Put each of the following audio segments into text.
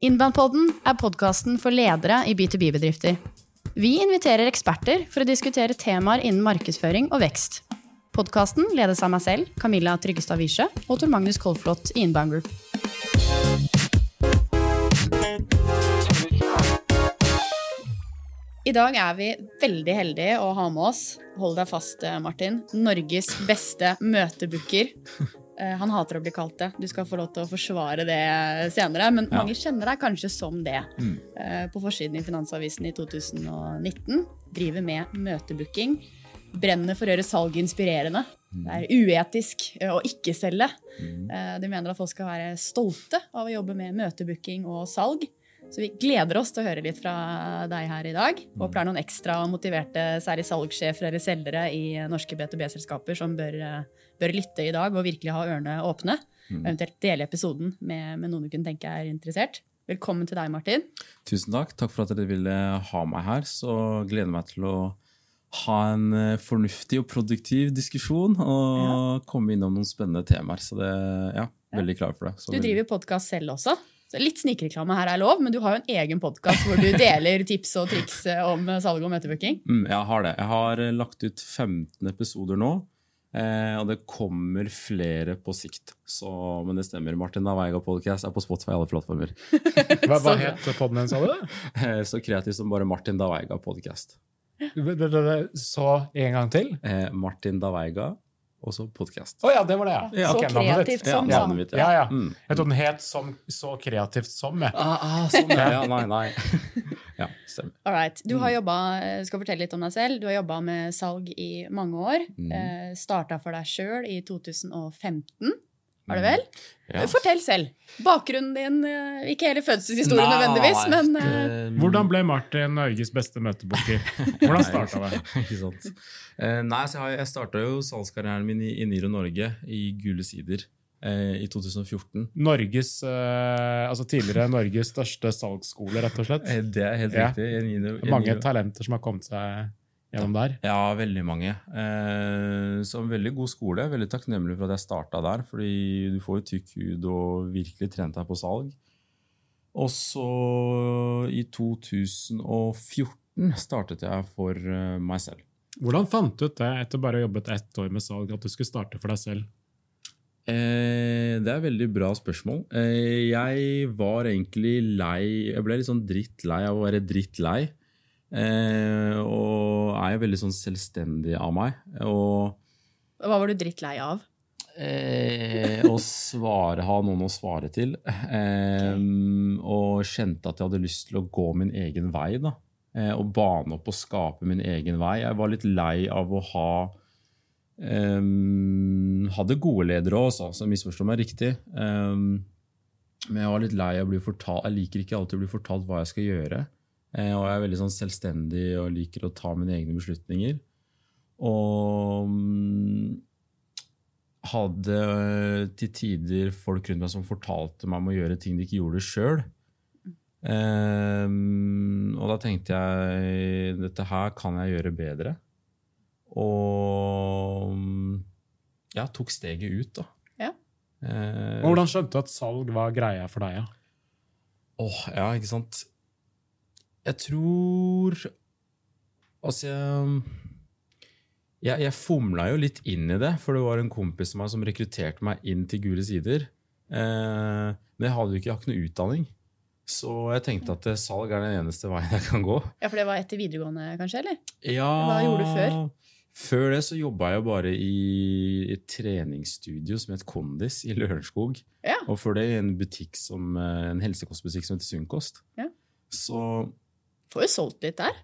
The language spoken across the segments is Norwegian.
Inboundpodden er podkasten for ledere i B2B-bedrifter. Vi inviterer eksperter for å diskutere temaer innen markedsføring og vekst. Podkasten ledes av meg selv, Camilla Tryggestad Wiesche, og Tor Magnus Kolflot i Inbound Group. I dag er vi veldig heldige å ha med oss, hold deg fast, Martin, Norges beste møtebooker. Eh, Han hater å bli kalt det. Du skal få lov til å forsvare det senere. Men Ja. mange kjenner deg kanskje som det. Mm. Eh, På forsiden i Finansavisen i 2019. Driver med møtebooking. Brenner for å gjøre salget inspirerende. Det er uetisk eh, å ikke selge. Mm. De mener at folk skal være stolte av å jobbe med møtebooking og salg. Så vi gleder oss til å høre litt fra deg her i dag. Håper det er noen ekstra motiverte, særlig salgssjefer eller selgere i norske B2B-selskaper som bør, bør lytte i dag og virkelig ha ørene åpne. Mm. eventuelt dele episoden med, med noen du kunne tenke er interessert. Velkommen til deg, Martin. Tusen takk. Takk for at dere ville ha meg her. Så gleder jeg meg til å ha en eh, fornuftig og produktiv diskusjon og komme innom noen spennende temaer. Så det, ja, veldig klar for det. Så Du driver podkast selv også. Så litt snikreklame her er lov, men du har jo en egen podkast hvor du deler tips og triks om salg og møtebooking. Mm, jeg har det. Jeg har eh, lagt ut 15 episoder nå. Eh, og det kommer flere på sikt. Så, men det stemmer. Martin Daveiga Podcast er på Spotify i alle plattformer. Hva, hva het podden din, sa du? Eh, så kreativ som bare Martin Daveiga Podcast. Så en gang til? Eh, Martin Daveiga, og så podcast. Å ja, det var det, ja. Ja. Så okay, kreativt som, ja. mitt, Ja, ja. Mm. Jeg trodde den het som, Så kreativt som. Jeg. Ah, ah, sånn, ja. ja. Nei, nei. Stemmer. All right. Du Mm. har jobba, eh, skal fortelle litt om deg selv. Du har jobba med salg i mange år. Mm. Eh, Starta for deg sjøl i 2015, var det vel? Ja. Fortell selv. Bakgrunnen din, eh, ikke hele fødselshistorien Nei, nødvendigvis, men uh... Hvordan ble Martin Norges beste møtebooker? Hvordan starta det? Ikke sant. Eh, nei, så jeg, starta jo salgskarrieren min i, Nyre Norge, i Gule Sider, i 2014. Norges, eh, altså Tidligere Norges største salgsskole, rett og slett. Eh, det er helt Ja. riktig. Niro- i Mange talenter som har kommet seg gjennom der. Ja, veldig mange. Eh, så en veldig god skole. Veldig takknemlig for at jeg starta der, fordi du får jo tykk hud og virkelig trent deg på salg. Og så i 2014 startet jeg for eh, meg selv. Hvordan fant du ut det etter bare å ha jobbet ett år med salg, at du skulle starte for deg selv? Eh, det er et veldig bra spørsmål. Eh, jeg var egentlig lei Jeg ble litt sånn drittlei av å være drittlei. Eh, og er jo veldig sånn selvstendig av meg. Og hva var du drittlei av? eh, å svare, ha noen å svare til. Eh, og kjente at jeg hadde lyst til å gå min egen vei. da. Eh, og bane opp og skape min egen vei. Jeg var litt lei av å ha um, Hadde gode ledere òg, altså, misforstå meg riktig. Um, men jeg var litt lei av å bli fortalt Jeg liker ikke alltid å bli fortalt hva jeg skal gjøre. Uh, og jeg er veldig sånn selvstendig og liker å ta mine egne beslutninger. Og um, hadde eh, til tider folk rundt meg som fortalte meg om å gjøre ting de ikke gjorde sjøl. og da tenkte jeg dette her kan jeg gjøre bedre. Og ja, tok steget ut, da. Ja. Eh, Hvordan skjønte du at salg var greia for deg? Ja? Åh, ja, ikke sant. Jeg tror Altså, jeg, jeg, jeg fomla jo litt inn i det, for det var en kompis av meg som rekrutterte meg inn til Gule Sider. Eh, men jeg hadde jo ikke, jeg ikke noe utdanning. Så jeg tenkte at eh, salg er den eneste veien jeg kan gå. Ja, For det var etter videregående, kanskje? eller? Ja, Hva gjorde du før? Før det så jobba jeg bare i et treningsstudio som het Kondis i Lørenskog. Ja. Og før det i en som, eh, en helsekostbutikk som heter Sunnkost. Ja. Så Får jo solgt litt der.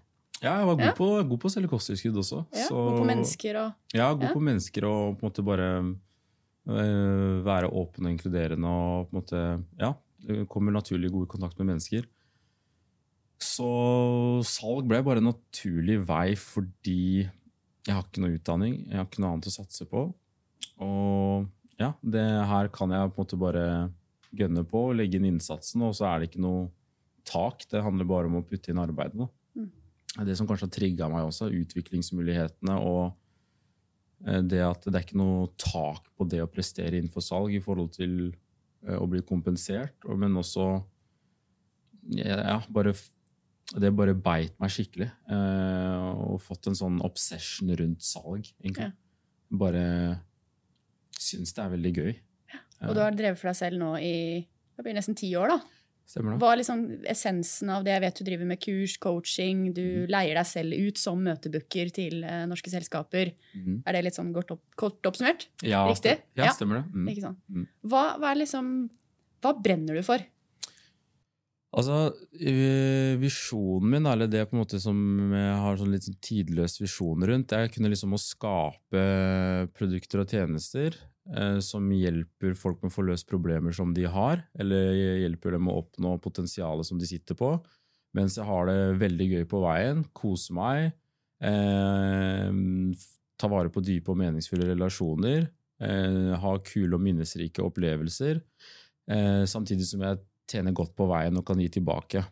ja, jeg var god, Ja. På, god på å selge kosttilskudd også. Ja, så, god på mennesker og Ja, god Ja. på mennesker og på en måte bare øh, være åpen og inkluderende og på en måte Ja, kommer naturlig god i kontakt med mennesker. Så salg ble bare en naturlig vei fordi jeg har ikke noe utdanning, jeg har ikke noe annet å satse på. Og ja, det her kan jeg på en måte bare gønne på, legge inn innsatsen, og så er det ikke noe tak. Det handler bare om å putte inn arbeidet. Da. Mm. Det som kanskje har trigga meg også, utviklingsmulighetene og eh, det at det er ikke noe tak på det å prestere innenfor salg i forhold til eh, å bli kompensert, men også ja, bare Det bare beit meg skikkelig. Eh, og fått en sånn obsession rundt salg, egentlig. Ja. Bare syns det er veldig gøy. Og du har drevet for deg selv nå i det blir nesten ti år, da. Stemmer det? Hva er liksom essensen av det? Jeg vet du driver med kurs, coaching, du Mm. leier deg selv ut som møtebooker til eh, norske selskaper. Mm. Er det litt sånn kort, opp, kort oppsummert? Ja, Riktig? stem- Ja, Ja. stemmer det. Mm. Ikke sant? Mm. Hva, hva er liksom Hva brenner du for? Altså, Visjonen min, eller det på en måte som jeg har sånn litt sånn tidløs visjon rundt, det er kunne liksom å skape produkter og tjenester eh, som hjelper folk med å få løst problemer som de har, eller hjelper dem å oppnå potensialet som de sitter på, mens jeg har det veldig gøy på veien, koser meg, eh, tar vare på dype og meningsfulle relasjoner, eh, har kule og minnesrike opplevelser, eh, samtidig som jeg tjener godt på veien og kan gi tilbake.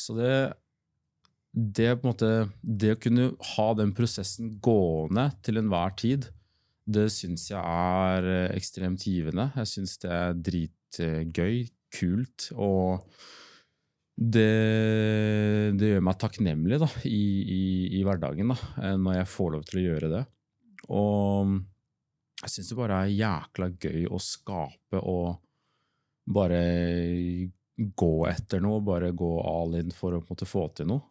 Så det, det, på en måte, det å kunne ha den prosessen gående til enhver tid, det syns jeg er eh, ekstremt givende. Jeg syns det er dritgøy, kult, og det, det gjør meg takknemlig da, i, i, i hverdagen da, eh, når jeg får lov til å gjøre det. Og jeg syns det bare er jækla gøy å skape og bare gå etter noe, bare gå all in for å på en måte få til noe.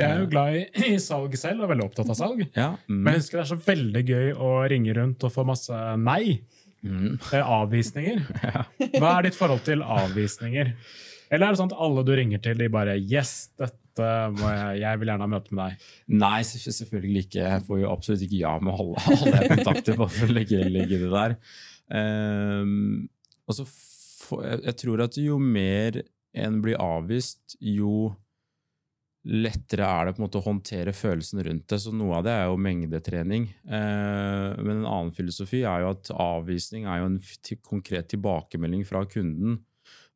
Jeg er jo glad i, i salg selv og veldig opptatt av salg. Ja, mm, Men jeg husker det er så veldig gøy å ringe rundt og få masse nei. mm, Avvisninger. Avvisninger. Hva er ditt forhold til avvisninger? Eller er det sånn at alle du ringer til, de bare Yes, dette må jeg, jeg vil gjerne ha møte med deg. Nei, selvfølgelig ikke. Jeg får jo absolutt ikke ja med alle, alle jeg kontakter. bare for å legge, legge det der. Um, og så jeg, tror at jo mer en blir avvist, jo lettere er det på en måte å håndtere følelsen rundt det. Så noe av det er jo mengdetrening. Eh, men en annen filosofi er jo at avvisning er jo en konkret tilbakemelding fra kunden,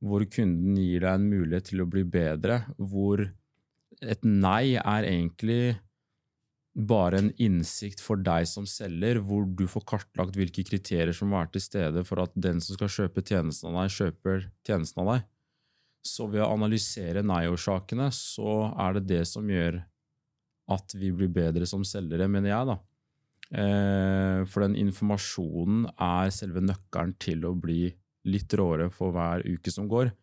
hvor kunden gir deg en mulighet til å bli bedre, hvor et nei er egentlig bare en innsikt for deg som selger, hvor du får kartlagt hvilke kriterier som være til stede for at den som skal kjøpe tjenesten av deg, kjøper tjenesten av deg. Så ved å analysere nei-årsakene, så er det det som gjør at vi blir bedre som selgere, mener jeg, da. Eh, For den informasjonen er selve nøkkelen til å bli litt råere for hver uke som går.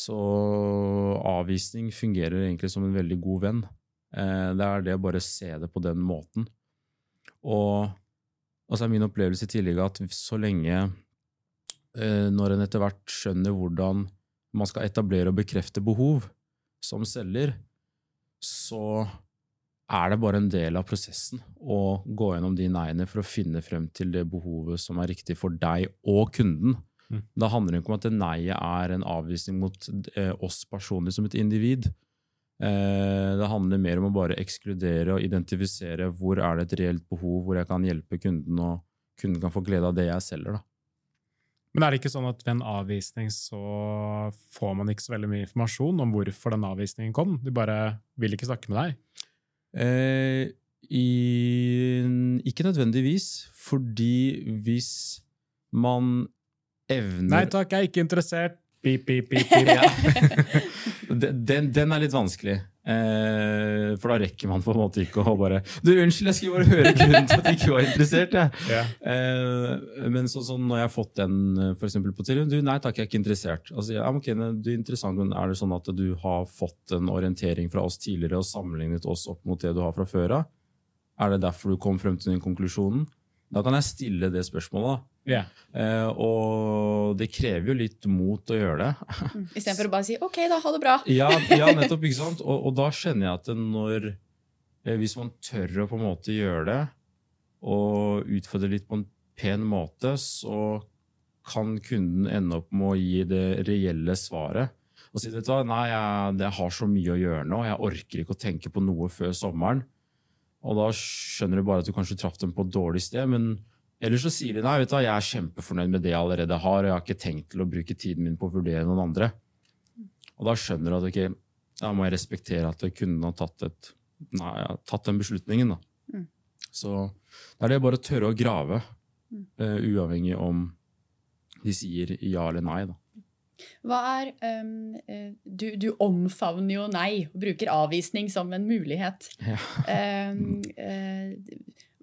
Så avvisning fungerer egentlig som en veldig god venn. Eh, Det er det å bare se det på den måten. Og altså er min opplevelse i tillegg at så lenge eh, når en etter hvert skjønner hvordan man skal etablere og bekrefte behov som selger, så er det bare en del av prosessen å gå gjennom de nei-ene for å finne frem til det behovet som er riktig for deg og kunden. Mm. Da handler det ikke om at det nei-et er en avvisning mot eh, oss personlig som et individ. Eh, det handler mer om å bare ekskludere og identifisere hvor er det et reelt behov, hvor jeg kan hjelpe kunden, og kunden kan få glede av det jeg selger. Da. Men er det ikke sånn at ved en avvisning så får man ikke så veldig mye informasjon om hvorfor den avvisningen kom? De bare vil ikke snakke med deg? Eh, i, ikke nødvendigvis, fordi hvis man evner Nei takk, jeg er ikke interessert. Pip, pip, pip, pip. Den, den, den er litt vanskelig. Eh, for da rekker man på en måte ikke å bare Du, unnskyld, jeg skulle bare høre grunnen til at du ikke var interessert. Jeg. Ja. Eh, men så, sånn, når jeg har fått den for eksempel på telefonen Du, nei takk, jeg er ikke interessert. Altså, ja, okay, du er interessant, men Er det sånn at du har fått en orientering fra oss tidligere og sammenlignet oss opp mot det du har fra før av? Er det derfor du kom frem til den konklusjonen? Da kan jeg stille det spørsmålet. da. Ja. Uh, og det krever jo litt mot å gjøre det. Istedenfor å bare si OK, da, ha det bra. Ja, ja nettopp. ikke sant? Og, og da skjønner jeg at når eh, Hvis man tør å på en måte gjøre det, og utfordre litt på en pen måte, så kan kunden ende opp med å gi det reelle svaret. Og si vet du hva, nei, jeg, jeg har så mye å gjøre nå, jeg orker ikke å tenke på noe før sommeren. Og da skjønner du bare at du kanskje traff dem på et dårlig sted, men ellers så sier de nei, vet du jeg er kjempefornøyd med det jeg allerede har, og jeg har ikke tenkt til å bruke tiden min på å vurdere noen andre. Og da skjønner du at ok, da må jeg respektere at kunden har tatt, et, nei, tatt den beslutningen. Da. Mm. Så det er det bare å tørre å grave, Mm. uh, uavhengig om de sier ja eller nei. Da. Hva er um, du, du, omfavner jo nei og bruker avvisning som en mulighet. Ja. um, uh,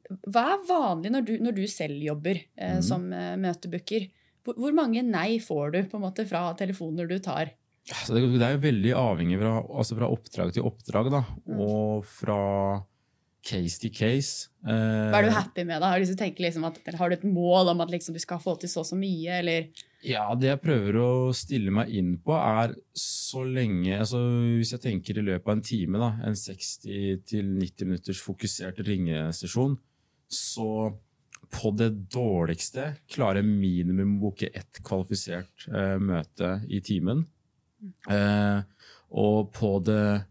hva er vanlig når du, når du selv jobber eh, mm. som eh, møtebooker? Hvor, hvor, mange nei får du på en måte fra telefoner du tar? Altså, det, det, er jo veldig avhengig fra, altså fra oppdrag til oppdrag, da. Mm. Og fra case to case. Hva er du happy med? da? Har du, liksom at, har du et mål om at liksom du skal få til så og så mye? eller... Ja, det jeg prøver å stille meg inn på, er så lenge altså Hvis jeg tenker i løpet av en time, da, en 60-90 minutters fokusert ringesesjon, så på det dårligste klarer minimum å booke ett kvalifisert eh, møte i timen. Eh, og på det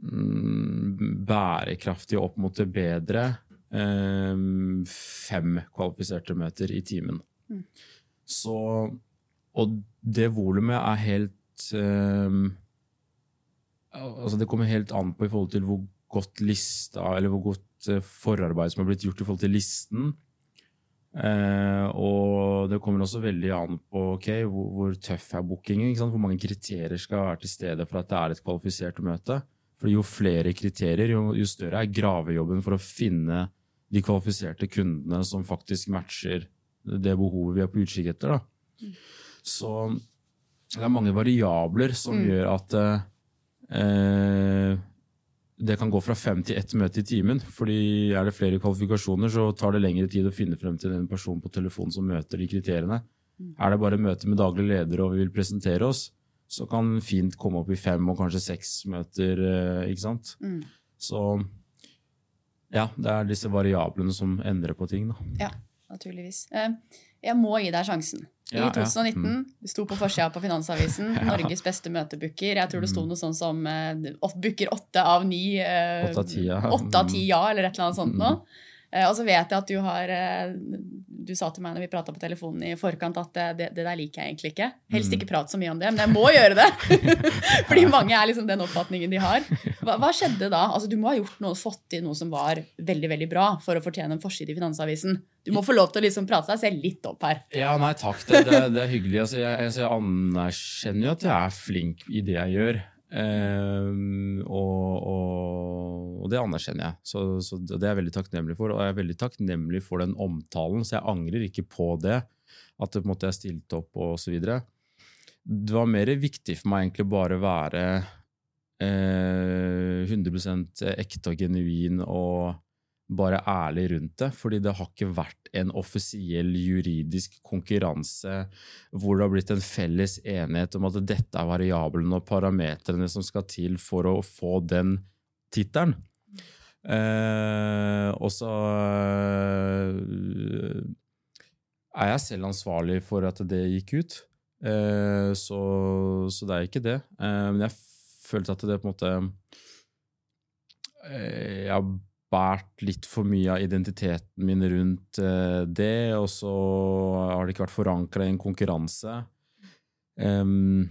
mm, bærekraftige opp mot det bedre eh, fem kvalifiserte møter i timen. Mm. Så Og det volumet er helt um, Altså, det kommer helt an på i forhold til hvor godt lista, eller hvor godt uh, forarbeid som har blitt gjort i forhold til listen. Uh, og det kommer også veldig an på okay, hvor, hvor, tøff er bookingen. Hvor mange kriterier skal være til stede for at det er et kvalifisert møte. For Jo flere kriterier, jo, jo større er gravejobben for å finne de kvalifiserte kundene som faktisk matcher det behovet vi er på utkikk etter. Da. Så det er mange variabler som mm. gjør at eh, det kan gå fra fem til ett møte i timen. fordi Er det flere kvalifikasjoner, så tar det lengre tid å finne frem til den personen på telefonen som møter de kriteriene. Mm. Er det bare møte med daglig leder og vi vil presentere oss, så kan fint komme opp i fem og kanskje seks møter. Eh, ikke sant? Mm. Så ja, det er disse variablene som endrer på ting. da. Ja naturligvis. Eh, jeg må gi deg sjansen. I ja, 2019 ja. mm. det sto på forsida på Finansavisen. ja. Norges beste møtebooker. Jeg tror det sto mm. noe sånn som uh, booker åtte av ni. Uh, åtte av ti, ja. Åtte av ti, ja, eller et eller annet sånt mm. noe. Uh, og så vet jeg at du har Du sa til meg når vi prata på telefonen i forkant at det, det, der liker jeg egentlig ikke. Helst ikke prat prate så mye om det, men jeg må gjøre det! Fordi mange er liksom den oppfatningen de har. Hva, hva, skjedde da? Altså, du må ha gjort noe, fått til noe som var veldig veldig bra for å fortjene en forside i Finansavisen. Du må få lov til å liksom prate deg selv litt opp her. Ja, nei, takk. Det, det, det er hyggelig. Altså, jeg, jeg, jeg, anerkjenner jo at jeg er flink i det jeg gjør. Um, og, og, og, det anerkjenner jeg. Så, så, det er jeg veldig takknemlig for. Og jeg er veldig takknemlig for den omtalen, så jeg angrer ikke på det. At det på en måte er stilt opp og så videre. Det var mer viktig for meg egentlig bare å være eh, 100% ekte og genuin og bare ærlig rundt det. Fordi det har ikke vært en offisiell juridisk konkurranse hvor det har blitt en felles enighet om at dette er variablene og parametrene som skal til for å få den tittelen. Eh, og så eh, er jeg selv ansvarlig for at det gikk ut. Eh, så, så, det er ikke det. Eh, men jeg følte at det på en måte eh, Jeg båret litt for mye av identiteten min rundt uh, det, og så har det ikke vært forankra i en konkurranse. Um,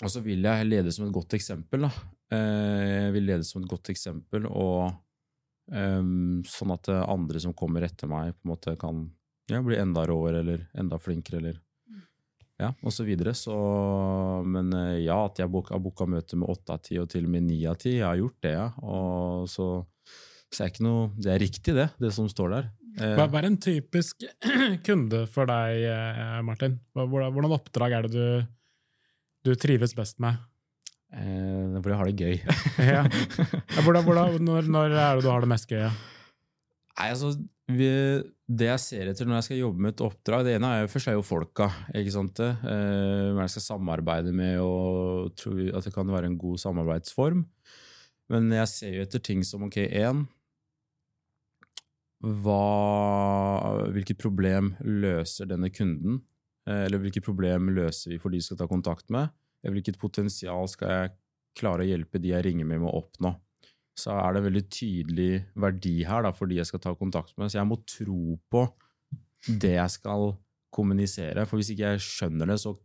og så vil jeg lede som et godt eksempel. Da. Uh, jeg vil lede som et godt eksempel, og um, sånn at andre som kommer etter meg, på en måte kan ja, bli enda råere eller enda flinkere, eller ja, og så videre. Så, men eh, ja, at jeg har booka møter med åtte av ti, og til og med ni av ti. Jeg har gjort det, ja. Og så så er ikke noe, det er riktig, det, det som står der. Eh, hva er en typisk kunde for deg, eh, Martin? Hvordan oppdrag er det du, du trives best med? Eh, hvor jeg har det gøy. ja. hvordan, hvordan, når, når, er det du har det mest gøy? Ja? Nei, altså, vi, det jeg ser etter når jeg skal jobbe med et oppdrag Det ene er jo først er jo folka. ikke sant? Eh, hvem jeg skal samarbeide med, og tror at det kan være en god samarbeidsform. Men jeg ser jo etter ting som ok, én hva, hvilket problem løser denne kunden? Eh, eller hvilket problem løser vi for de skal ta kontakt med? Hvilket potensial skal jeg klare å hjelpe de jeg ringer med, med å oppnå? Så er det veldig tydelig verdi her da, for de jeg skal ta kontakt med. Så jeg må tro på det jeg skal kommunisere. For hvis ikke jeg skjønner det, så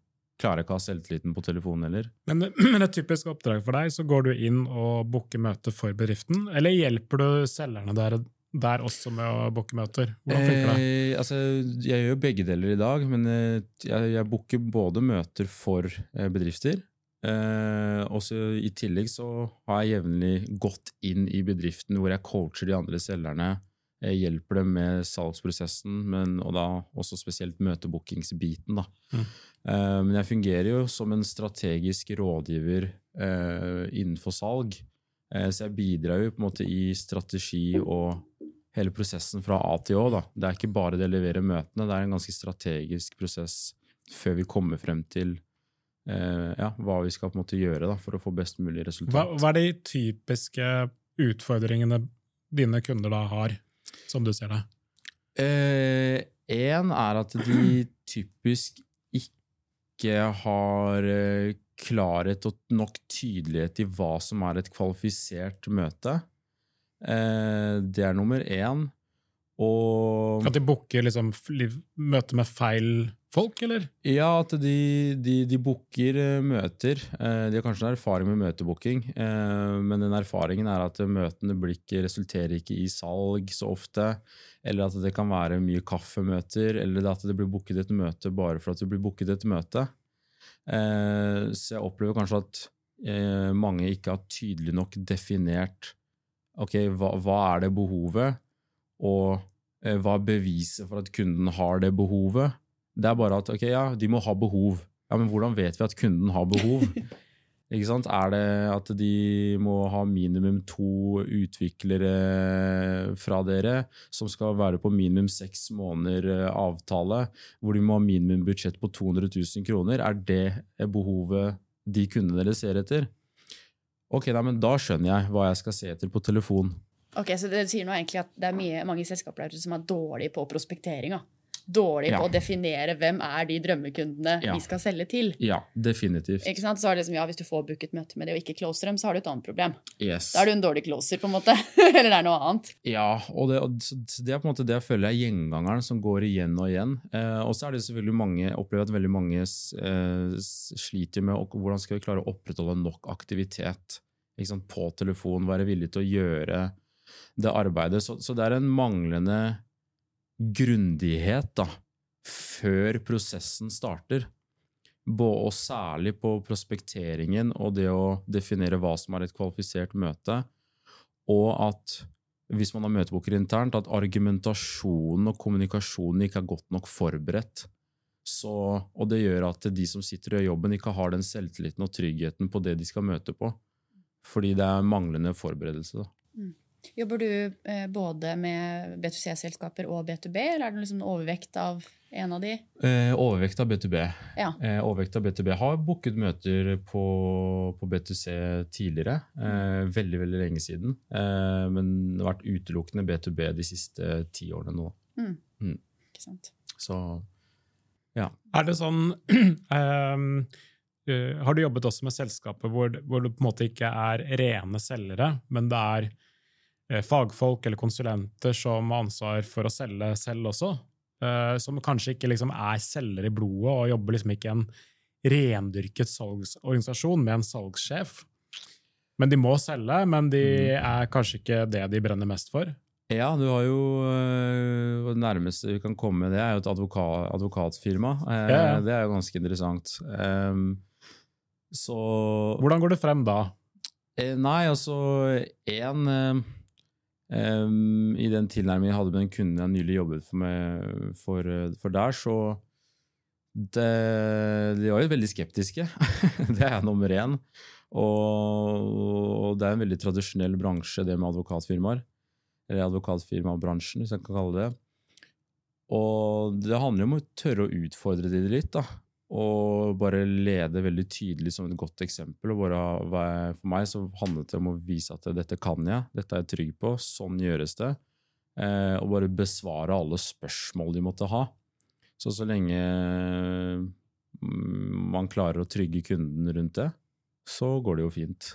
klarer jeg ikke å ha selvtilliten på telefonen heller. Men, men et typisk oppdrag for deg, så går du inn og booker møte for bedriften, eller hjelper du selgerne der der også med å booke møter? Hvordan funker det? Eh, altså, jeg gjør begge deler i dag, men eh, jeg, jeg booker både møter for eh, bedrifter. Eh, også I tillegg så har jeg jevnlig gått inn i bedriften hvor jeg coacher de andre selgerne. Jeg hjelper dem med salgsprosessen, men, og da også spesielt møtebookingsbiten. Da. Mm. Eh, men jeg fungerer jo som en strategisk rådgiver eh, innenfor salg. Eh, så jeg bidrar jo på en måte i strategi og hele prosessen fra A til Å. Da. Det er ikke bare det å levere møtene, det er en ganske strategisk prosess før vi kommer frem til eh, ja, hva vi skal på en måte gjøre da, for å få best mulig resultat. Hva, hva er de typiske utfordringene dine kunder da har, som du ser det? Én Eh, er at de typisk ikke har eh, klarhet og nok tydelighet i hva som er et kvalifisert møte. Eh, det er nummer én. Og At de booker liksom fl- møte med feil folk, eller? Ja, at de, de, de booker eh, møter. Eh, De har kanskje en erfaring med møtebooking, men den erfaringen er at møtene blir ikke, resulterer ikke i salg så ofte, eller at det kan være mye kaffemøter, eller at det blir booket et møte bare for at det blir booket et møte. Så jeg opplever kanskje at mange ikke har tydelig nok definert ok, hva, hva er det behovet, og eh, hva er beviset for at kunden har det behovet. Det er bare at ok, ja, de må ha behov. Ja, Men hvordan vet vi at kunden har behov? Ikke sant? Er det at de må ha minimum to utviklere fra dere, som skal være på minimum seks måneder eh, avtale, hvor de må ha minimum budsjett på 200 000 kroner? Er det behovet de kundene dere ser etter? Ok, nei, men Da skjønner jeg hva jeg skal se etter på telefon. Ok, Så det sier nå egentlig at det er mye, mange selskaper der som er dårlige på prospektering. dårlig Dårlige Ja. på å definere hvem er de drømmekundene Ja. vi skal selge til. Ja, definitivt. Ikke sant? Så er det liksom, ja, Hvis du får booket møte med det og ikke closer dem, så har du et annet problem. Yes. Da er du en dårlig closer, på en måte. Eller det er noe annet. Ja, og det, det er på en måte det jeg føler er gjengangeren som går igjen og igjen. Eh, og så er det selvfølgelig mange, jeg opplever at veldig mange eh, sliter med hvordan skal vi klare å opprettholde nok aktivitet sant, på telefon, være villig til å gjøre det arbeidet. Så, så det er en manglende grundighet da, før prosessen starter. Og særlig på prospekteringen og det å definere hva som er et kvalifisert møte. Og at hvis man har møtebooker internt, at argumentasjonen og kommunikasjonen ikke er godt nok forberedt. Så, og det gjør at de som sitter og gjør jobben, ikke har den selvtilliten og tryggheten på det de skal møte på. Fordi det er manglende forberedelse. Da. Jobber du eh, både med B2C-selskaper og B2B, eller er det liksom overvekt av en av de? Eh, overvekt av B2B. Ja. Eh, overvekt av B2B har booket møter på, på B2C tidligere. Eh, veldig, veldig lenge siden. Eh, men det har vært utelukkende B2B de siste ti årene nå. Ikke sant? Så ja. Er det sånn eh, Har du jobbet også med selskaper hvor, hvor det på en måte ikke er rene selgere, men det er eh, fagfolk eller konsulenter som har ansvar for å selge selv også? eh, som kanskje ikke liksom er selgere i blodet og jobber liksom ikke i en rendyrket salgsorganisasjon med en salgssjef. Men de må selge, men de er kanskje ikke det de brenner mest for. Ja, du har jo øh, Det nærmeste vi kan komme, det er jo et advoka, advokatfirma. Eh, Ja, ja. Det er jo ganske interessant. Ehm, så Hvordan går det frem da? eh, Nei, altså én I den tilnærmingen jeg hadde med en kunden jeg nylig jobbet for, meg, for, eh, for der, så det, De var jo veldig skeptiske. det er nummer én. Og, og det er en veldig tradisjonell bransje, det med advokatfirmaer eller advokatfirmabransjen, hvis jeg kan kalle det. Og det handler jo om å tørre å utfordre de litt, da. Og bare lede veldig tydelig som et godt eksempel. Og bare, for meg så handlet det om å vise at dette kan jeg, dette er jeg trygg på, sånn gjøres det. Eh, og bare besvare alle spørsmål de måtte ha. Så så lenge mm, man klarer å trygge kunden rundt det, så går det jo fint.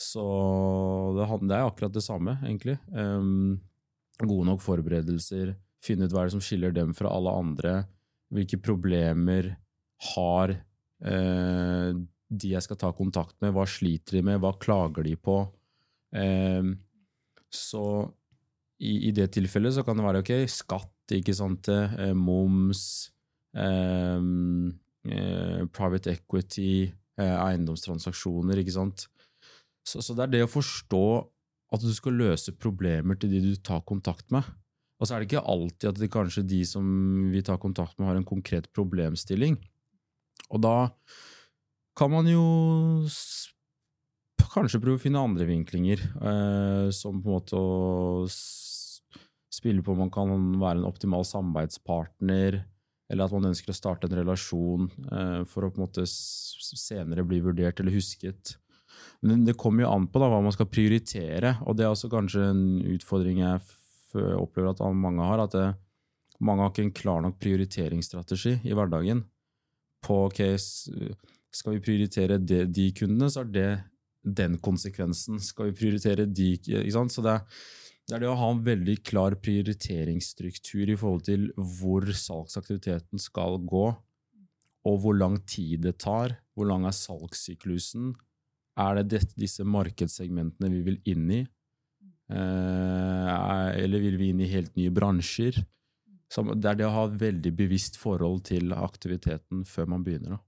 Så det, det er akkurat det samme, egentlig. Um, gode nok forberedelser, finne ut hva er det som skiller dem fra alle andre, hvilke problemer har eh, de jeg skal ta kontakt med, hva sliter de med, hva klager de på? Eh, så i, i, det tilfellet så kan det være ok, skatt, ikke sant, eh, moms, eh, eh, private equity, eh, eiendomstransaksjoner, ikke sant. Så, så, det er det å forstå at du skal løse problemer til de du tar kontakt med. Og så er det ikke alltid at det kanskje de som vi tar kontakt med, har en konkret problemstilling. Og da kan man jo kanskje prøve å finne andre vinklinger, eh, som på en måte å spille på om man kan være en optimal samarbeidspartner, eller at man ønsker å starte en relasjon eh, for å på en måte senere bli vurdert eller husket. Men det kommer jo an på da, hva man skal prioritere, og det er også kanskje en utfordring jeg opplever at mange har. at det, mange har ikke en klar nok prioriteringsstrategi i hverdagen. På ok, skal vi prioritere de, de kundene, så er det den konsekvensen. Skal vi prioritere de ikke sant? Så det er, det er det å ha en veldig klar prioriteringsstruktur i forhold til hvor salgsaktiviteten skal gå, og hvor lang tid det tar. Hvor lang er salgssyklusen? Er det disse markedssegmentene vi vil inn i? Eh, eller vil vi inn i helt nye bransjer? Det er det å ha et veldig bevisst forhold til aktiviteten før man begynner. Da.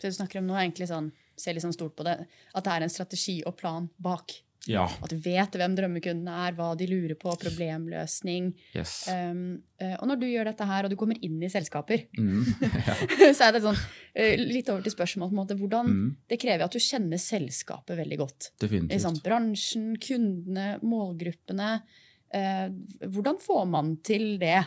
Så du snakker om nå egentlig sånn, ser litt sånn stort på det, at det er en strategi og plan bak. Ja. At du vet hvem drømmekundene er, hva de lurer på, problemløsning. Yes. Um, og når du gjør dette her, og du kommer inn i selskaper, mm. ja. så er det sånn uh, Litt over til spørsmålet på en måte, hvordan mm. Det krever at du kjenner selskapet veldig godt. Definitivt. Liksom, bransjen, kundene, målgruppene. Uh, hvordan får man til det?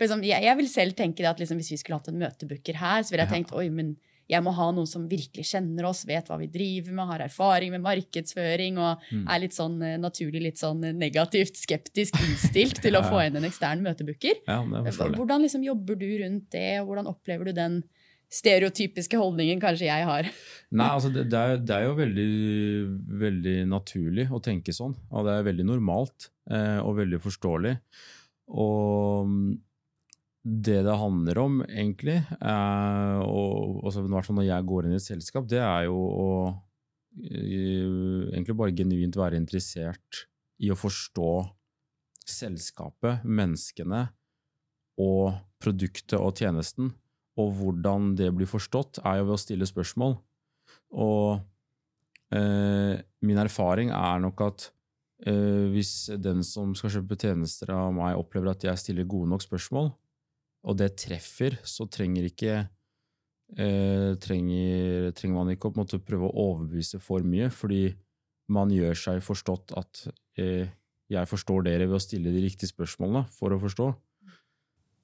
Liksom, jeg, jeg, vil selv tenke at liksom, Hvis vi skulle hatt en møtebooker her, så ville jeg tenkt oi, men jeg må ha noen som virkelig kjenner oss, vet hva vi driver med, har erfaring med markedsføring og mm. er litt sånn eh, naturlig litt sånn negativt skeptisk innstilt til å få inn en ekstern møtebooker. Ja, hvordan liksom jobber du rundt det, og hvordan opplever du den stereotypiske holdningen kanskje jeg har? Nei, altså det, det, er, det er, jo veldig, veldig, naturlig å tenke sånn, og det er veldig normalt eh, og veldig forståelig. Og det det handler om, egentlig, er, og hvert fall når jeg går inn i et selskap, det er jo å eh, egentlig bare genuint være interessert i å forstå selskapet, menneskene og produktet og tjenesten. Og hvordan det blir forstått, er jo ved å stille spørsmål. Og eh, min erfaring er nok at eh, hvis den som skal kjøpe tjenester av meg, opplever at jeg stiller gode nok spørsmål, og det treffer, så trenger ikke eh, trenger, trenger, man ikke å prøve å overbevise for mye, fordi man gjør seg forstått at eh, jeg forstår dere ved å stille de riktige spørsmålene for å forstå.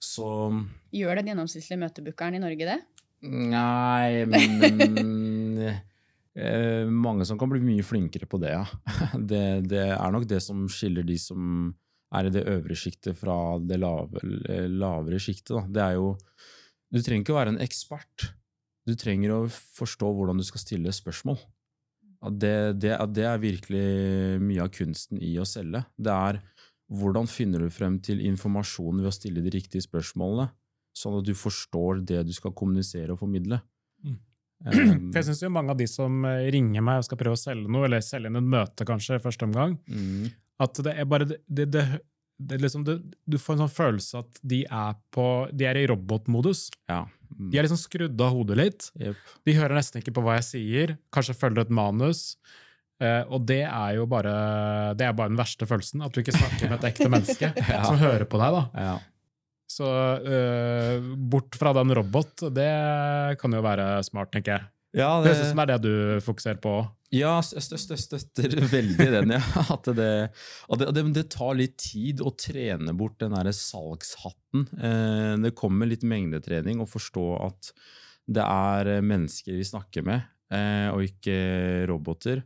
Så Gjør den gjennomsnittlige møtebookeren i Norge det? Nei, men eh, Mange som kan bli mye flinkere på det, ja. Det, det er nok det som skiller de som er i det øvre sjiktet fra det lave, lavere sjiktet. Det er jo Du trenger ikke å være en ekspert. Du trenger å forstå hvordan du skal stille spørsmål. Det, det, det er virkelig mye av kunsten i å selge. Det er hvordan finner du frem til informasjon ved å stille de riktige spørsmålene, sånn at du forstår det du skal kommunisere og formidle. Mm. Um, jeg syns mange av de som ringer meg og skal prøve å selge noe, eller selge inn et møte kanskje første omgang, mm. At det er bare det, det, det liksom, Du får en sånn følelse at de er, på, de er i robotmodus. Ja. Mm. De er liksom skrudd av hodet litt. Yep. De hører nesten ikke på hva jeg sier, kanskje følger et manus. Uh, og det er jo bare det er bare den verste følelsen, at du ikke snakker med et ekte menneske ja. som hører på deg. da. Ja. Så uh, bort fra den robot, det kan jo være smart, tenker jeg. Ja, det, det er det du fokuserer på. Ja, jeg støtter veldig den. ja. At det, at det, det, tar litt tid å trene bort den der salgshatten. Eh, det kommer litt mengdetrening å forstå at det er mennesker vi snakker med, eh, og ikke roboter.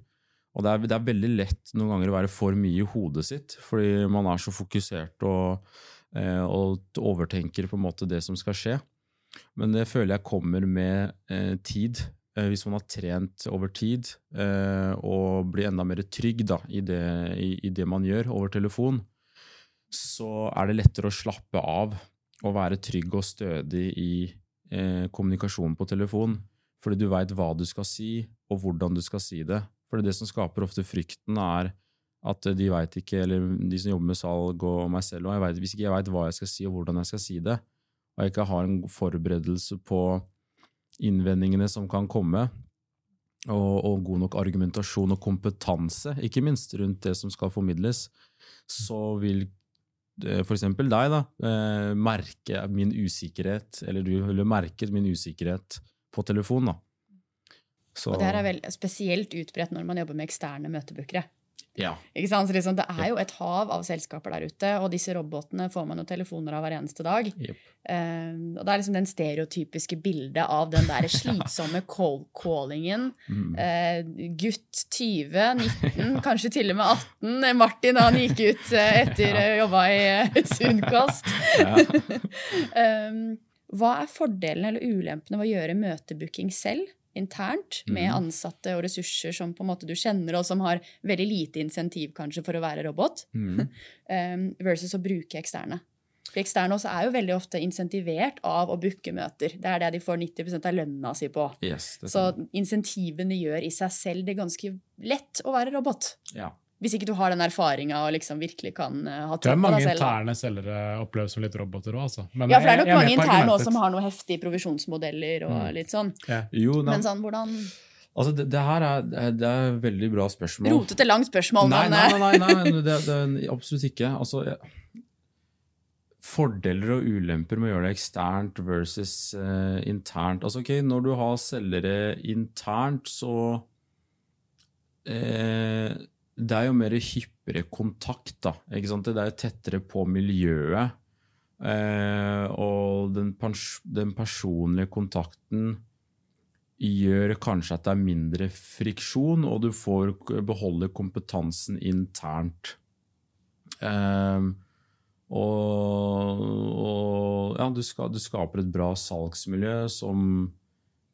Og det er, det er, veldig lett noen ganger å være for mye i hodet sitt, fordi man er så fokusert og, eh, og overtenker på en måte det som skal skje. Men det føler jeg kommer med tid. Eh, hvis man har trent over tid eh, og blir enda mer trygg da, i, det, i, det, man gjør over telefon, så er det lettere å slappe av og være trygg og stødig i eh, kommunikasjonen på telefon. Fordi du veit hva du skal si, og hvordan du skal si det. Fordi det som skaper ofte frykten, er At de veit ikke, eller de som jobber med salg og meg selv, og jeg vet, hvis ikke jeg veit hva jeg skal si og hvordan jeg skal si det, og jeg ikke har en forberedelse på innvendingene som kan komme, og, og god nok argumentasjon og kompetanse, ikke minst rundt det som skal formidles, så vil f.eks. for eksempel deg da, eh, merke min usikkerhet, eller du ville merket min usikkerhet på telefon. da. Så. Og det her er vel spesielt utbredt når man jobber med eksterne møtebookere. Ja. Så liksom, det er jo et hav av selskaper der ute, og disse robotene får man jo telefoner av hver eneste dag. Yep. Uh, og det er liksom den stereotypiske bildet av den der slitsomme cold-callingen. Mm. Uh, gutt 20, 19, kanskje til og med 18. Martin han gikk ut uh, etter å ja. jobba i uh, Sunnkost. um, hva er fordelene eller ulempene ved å gjøre møtebooking selv? Internt med mm. ansatte og ressurser som på en måte du kjenner, og som har veldig lite insentiv kanskje for å være robot, mm. versus å bruke eksterne. For eksterne også er jo veldig ofte insentivert av å booke møter. Det er det de får 90% av lønna si på. Yes, Så insentivene gjør i seg selv det ganske lett å være robot. Ja. Hvis ikke du har den erfaringa og liksom virkelig kan uh, ha tro på deg selv. Det er mange interne selgere oppleves som litt roboter òg, altså. Men ja, for det er nok mange interne òg som har noen heftige provisjonsmodeller og mm. litt sånn. Ja. Jo, men sånn, hvordan Altså, det, det her er, det er et veldig bra spørsmål. Rotete langt spørsmål, nei, men Nei, nei, nei, nei det, det, absolutt ikke. Altså, fordeler og ulemper med å gjøre det eksternt versus uh, internt. Altså, ok, Når du har selgere internt, så uh, det er jo mer hyppigere kontakt. da, ikke sant? Det er jo tettere på miljøet. Eh, og den, pers den, personlige kontakten gjør kanskje at det er mindre friksjon, og du får beholde kompetansen internt. Eh, og, og ja, du, ska du, skaper et bra salgsmiljø som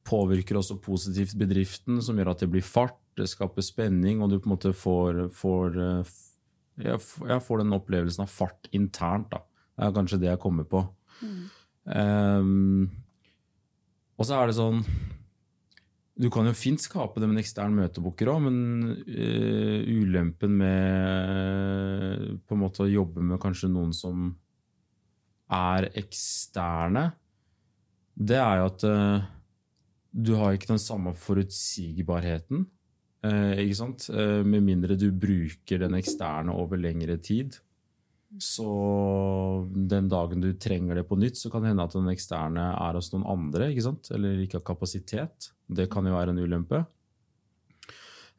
påvirker også positivt bedriften, som gjør at det blir fart det skaper spenning, og du på en måte får, får eh, jeg, får den opplevelsen av fart internt. da. Det er kanskje det jeg kommer på. Mm. Um, og så er det sånn Du kan jo fint skape det med en ekstern møtebooker òg, men uh, ulempen med på en måte å jobbe med kanskje noen som er eksterne, det er jo at uh, du har ikke den samme forutsigbarheten. Eh, ikke sant? Eh, med mindre du bruker den eksterne over lengre tid. Så den dagen du trenger det på nytt, så kan det hende at den eksterne er hos noen andre. ikke sant? Eller ikke har kapasitet. Det kan jo være en ulempe.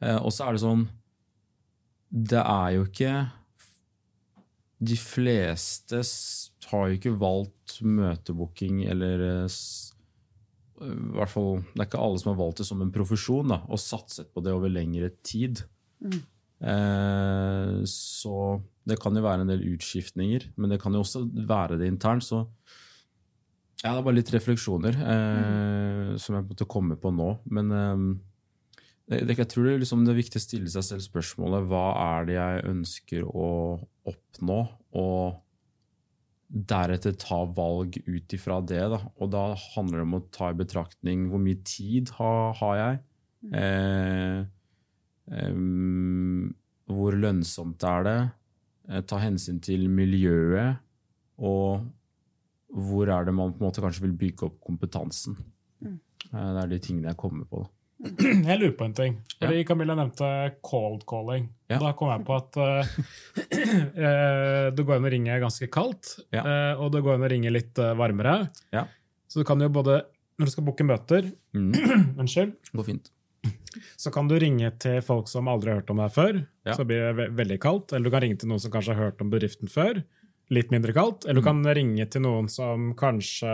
Eh, og så er det sånn Det er jo ikke De fleste har jo ikke valgt møtebooking eller hvert fall, Det er ikke alle som har valgt det som en profesjon da, og satset på det over lengre tid. Mm. Eh, så det kan jo være en del utskiftninger, men det kan jo også være det internt. Så ja, det er bare litt refleksjoner eh, mm. som jeg måtte komme på nå. Men eh, det, jeg tror det liksom det er viktig å stille seg selv spørsmålet hva er det jeg ønsker å oppnå, og deretter ta valg ut ifra det. Da. Og da handler det om å ta i betraktning hvor mye tid har, har jeg. Mm. Eh, eh, hvor lønnsomt er det? Eh, ta hensyn til miljøet. Og hvor er det man på en måte kanskje vil bygge opp kompetansen. Mm. Eh, det er de tingene jeg kommer på. da. Jeg lurer på en ting. Fordi ja. Camilla nevnte cold calling. Ja. Da kom jeg på at uh, det går an å ringe ganske kaldt, ja. uh, og det går an å ringe litt uh, varmere. Så du kan jo både, når du skal booke møter mm. Unnskyld. Går fint. Så kan du ringe til folk som aldri har hørt om deg før. Så blir det ve veldig kaldt. Eller du kan ringe til noen som kanskje har hørt om bedriften før. Litt mindre kaldt. Eller du mm. kan ringe til noen som kanskje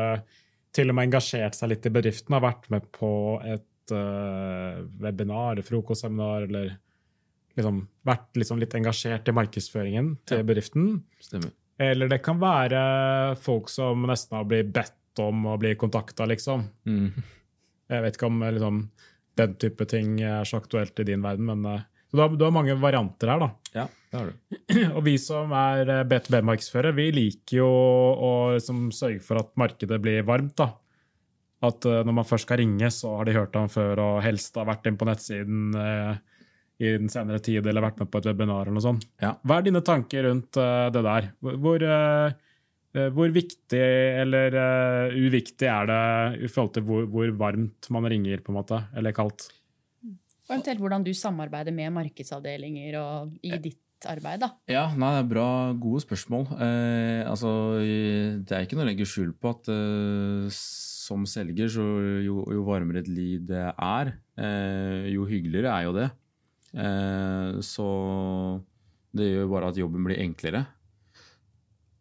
til og med engasjert seg litt i bedriften, har vært med på et uh, webinar, frokostseminar, eller liksom vært liksom litt engasjert i markedsføringen til ja. bedriften. Stemmer. Eller det kan være folk som nesten har blitt bedt om å bli kontakta, liksom. Mm. Jeg vet ikke om liksom, den type ting er så aktuelt i din verden, men så du har, du har, mange varianter her, da. Ja, det har du. Og vi som er B2B-markedsførere, vi liker jo å liksom, sørge for at markedet blir varmt. da. At uh, når man først skal ringe, så har de hørt ham før og helst har vært inn på nettsiden uh, i den senere tid eller vært med på et webinar. eller noe sånt. Ja. Hva er dine tanker rundt uh, det der? Hvor, uh, hvor viktig eller uh, uviktig er det i forhold til hvor, hvor, varmt man ringer, på en måte, eller kaldt? Og eventuelt hvordan du samarbeider med markedsavdelinger og i ditt arbeid, da? Ja, nei, det er bra, gode spørsmål. Eh, altså, det er ikke noe å legge skjul på at eh, som selger, så jo, jo, varmere et lead er, eh, jo hyggeligere er jo det. Eh, så det gjør bare at jobben blir enklere.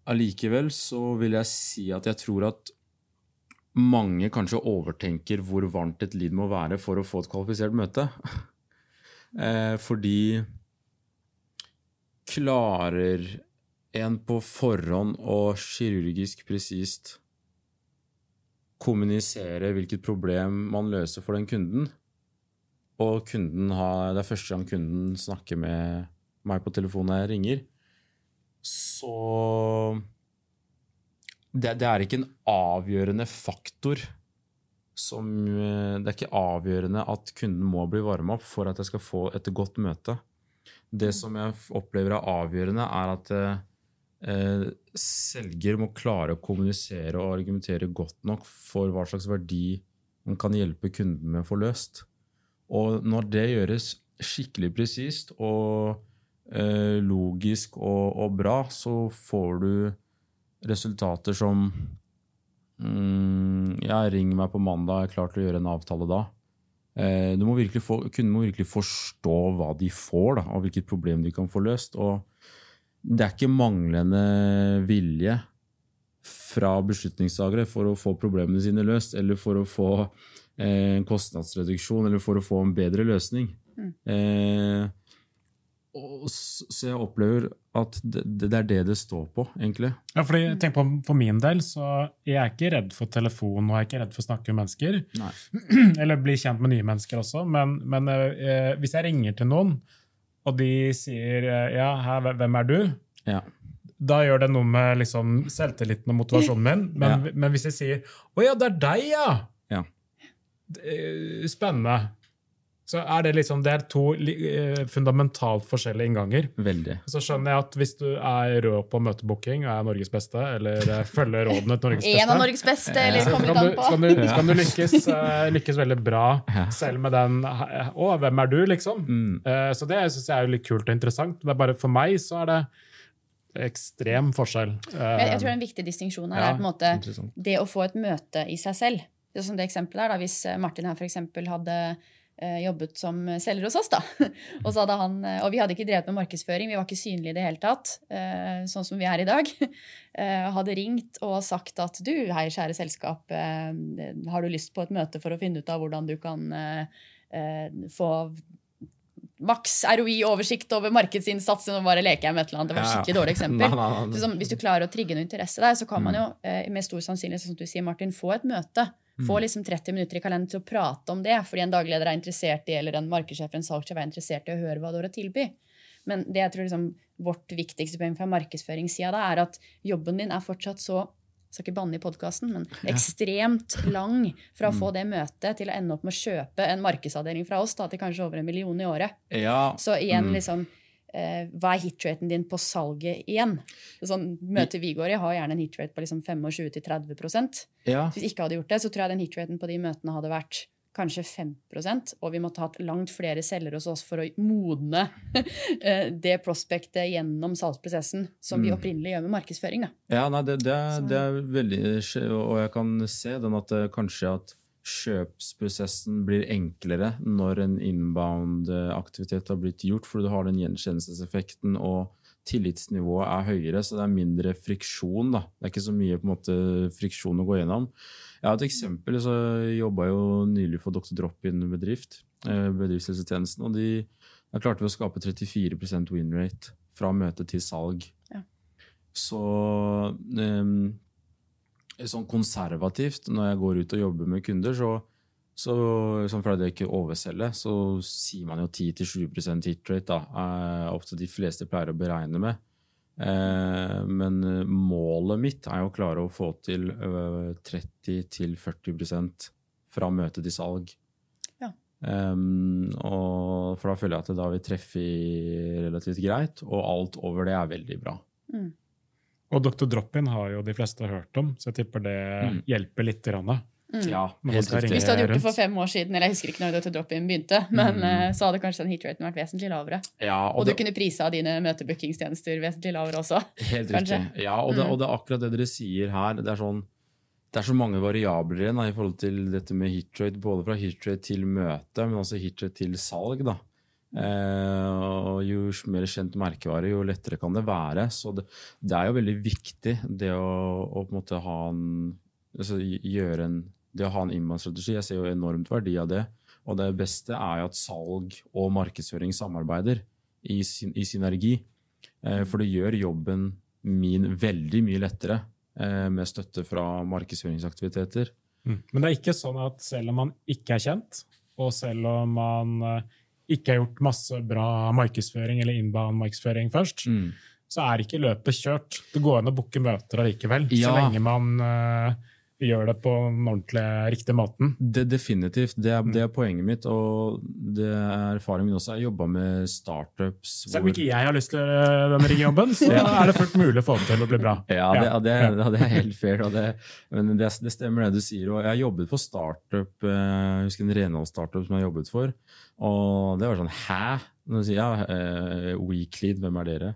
Allikevel så vil jeg si at jeg tror at mange kanskje overtenker hvor varmt et lead må være for å få et kvalifisert møte. Eh, fordi klarer en på forhånd og kirurgisk presist kommunisere hvilket problem man løser for den kunden, og kunden har, det er første gang kunden snakker med meg på telefonen jeg ringer, så det, det, er ikke en avgjørende faktor som Det er ikke avgjørende at kunden må bli varma opp for at jeg skal få et godt møte. Det som jeg opplever er avgjørende, er at eh, selger må klare å kommunisere og argumentere godt nok for hva slags verdi man kan hjelpe kunden med å få løst. Og når det gjøres skikkelig presist og eh, logisk og, og, bra, så får du resultater som mm, Ja, ring meg på mandag, jeg er klar til å gjøre en avtale da. Eh, må virkelig få, kunden må virkelig forstå hva de får, da, og hvilket problem de kan få løst. Og det er ikke manglende vilje fra beslutningstagere for å få problemene sine løst, eller for å få eh, en kostnadsreduksjon, eller for å få en bedre løsning. Mm. Eh, så jeg opplever at det, det, er det det står på, egentlig. Ja, fordi tenk på, For min del så jeg er ikke redd for telefon og jeg er ikke redd for å snakke med mennesker. Nei. Eller bli kjent med nye mennesker også. Men, men eh, hvis jeg ringer til noen, og de sier eh, ja, her, hvem er du? Ja. Da gjør det noe med liksom, selvtilliten og motivasjonen min. Men, ja. men, hvis jeg sier 'Å ja, det er deg, ja', ja. Spennende så er det liksom, det er to eh, fundamentalt forskjellige innganger. Veldig. Så skjønner jeg at hvis du er rå på møtebooking og er Norges beste, eller eh, følger rådene til Norges beste En av Norges beste, eller kommer litt an på. Så du, skal du lykkes, lykkes, veldig bra selv med den Å, hvem er du, liksom? Mm. Så det syns jeg er litt kult og interessant. Men bare for meg så er det ekstrem forskjell. Uh, jeg tror en viktig distinksjon her ja, er på en måte det å få et møte i seg selv. Det er som det eksempelet er da, Hvis Martin her for eksempel hadde Eh, jobbet som selger hos oss. da. Og, han, eh, og vi hadde ikke drevet med markedsføring, vi var ikke synlige i det hele tatt. Eh, sånn som vi er i dag. Hadde ringt og sagt at du, hei, kjære selskap, har du lyst på et møte for å finne ut av hvordan du kan få maks ROI-oversikt over markedsinnsatsen og bare leker jeg med et eller annet. Det var et skikkelig dårlig eksempel. Hvis du klarer å trigge noe interesse der, så kan man mm. jo med stor sannsynlighet som du sier, Martin, få et møte få mm. liksom 30 minutter i kalenderen til å prate om det, fordi en dagleder er interessert i, eller en markedssjef en salgssjef er interessert i å høre hva du har å tilby. Men det jeg tror liksom, vårt viktigste poeng fra markedsføringssida er at jobben din er fortsatt så skal ikke banne i podkasten, men ekstremt lang fra å få mm. det møtet til å ende opp med å kjøpe en markedsavdeling fra oss da, til kanskje over en million i året. Ja. Så igjen, mm. liksom eh, hva er hitraten din på salget igjen? Sånn, møtet vi går i, har gjerne en hitrate på liksom 25-30 ja. Hvis vi ikke hadde gjort det, så tror jeg den hitraten på de møtene hadde vært kanskje 5% og vi måtte hatt langt flere selgere hos oss for å modne eh, det prospektet gjennom salgsprosessen som mm. vi opprinnelig gjør med markedsføring. Da. Ja, nei, det, det, er, det, er, veldig Og jeg kan se den at eh, kanskje at kjøpsprosessen blir enklere når en inbound-aktivitet har blitt gjort, fordi du har den gjenkjennelseseffekten og tillitsnivået er høyere, så det er mindre friksjon. Da. Det er ikke så mye måte, friksjon å gå gjennom. Jeg har et eksempel. så jobba jo nylig for Dr. Drop-In bedrift, eh, bedriftshelsetjenesten, og de klarte klart å skape 34 win rate fra møte til salg. Ja. Så um, sånn konservativt når jeg går ut og jobber med kunder, så, så sånn for at jeg ikke overselger, så sier man jo 10-20 hit rate. da, er ofte de fleste pleier å beregne med. Eh, men målet mitt er jo å klare å få til 30-40 fra møte til salg. Ja. Um, og, for da føler jeg at da vil treffe relativt greit, og alt over det er veldig bra. Mm. Og Dr. Drop-In har jo de fleste hørt om, så jeg tipper det mm. hjelper litt. Grann, Mm. Ja, helt riktig. Hvis du hadde gjort det for fem år siden, eller jeg husker ikke når Dr. Drop-In begynte, men mm. Eh, så hadde kanskje den hitraten vært vesentlig lavere. Ja, og, og, du kunne prisa dine møtebookingstjenester vesentlig lavere også. Helt kanskje. riktig. Ja, og det, mm. og det, er akkurat det dere sier her. Det er, sånn, det er så mange variabler igjen i forhold til dette med hitrate, både fra hitrate til møte, men også hitrate til salg. da. Eh, og jo mer kjent merkevare, jo lettere kan det være. Så det, det er jo veldig viktig det å, å på en måte ha en altså, gjøre en det å ha en innmannsstrategi. Jeg ser jo enormt verdi av det. Og det beste er jo at salg og markedsføring samarbeider i, sin, i synergi. Eh, for det gjør jobben min veldig mye lettere eh, med støtte fra markedsføringsaktiviteter. Mm. Men det er ikke sånn at selv om man ikke er kjent, og selv om man eh, ikke har gjort masse bra markedsføring eller innbanen markedsføring først, mm. så er ikke løpet kjørt. Det går an å booke møter allikevel, ja. så lenge man uh, gjør det på den ordentlige, riktige måten. Det, definitivt. Det er, det er, poenget mitt, og det er erfaringen min også. Jeg jobba med startups Selv om ikke jeg har lyst til denne den ringjobben, så ja. er det fullt mulig å få det til å bli bra. Ja, det, det, det er helt fair. men det, stemmer det du sier. og Jeg har jobbet for startup, eh, jeg husker en renholdsstartup som jeg har jobbet for. Og det var sånn Hæ? Når du sier ja, uh, Weeklead, hvem er dere?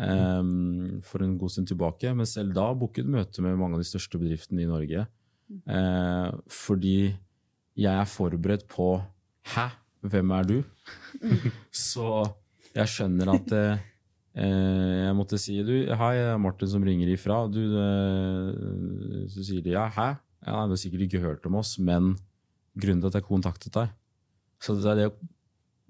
Um, for en god stund tilbake. Men selv da booket møte med mange av de største bedriftene i Norge. Uh, fordi jeg er forberedt på Hæ, hvem er du? så jeg skjønner at uh, jeg måtte si du, Hei, det er Martin som ringer ifra. Du, uh, så sier de ja, hæ? Ja, du har sikkert ikke hørt om oss, men grunnen til at jeg kontaktet deg Så det er det å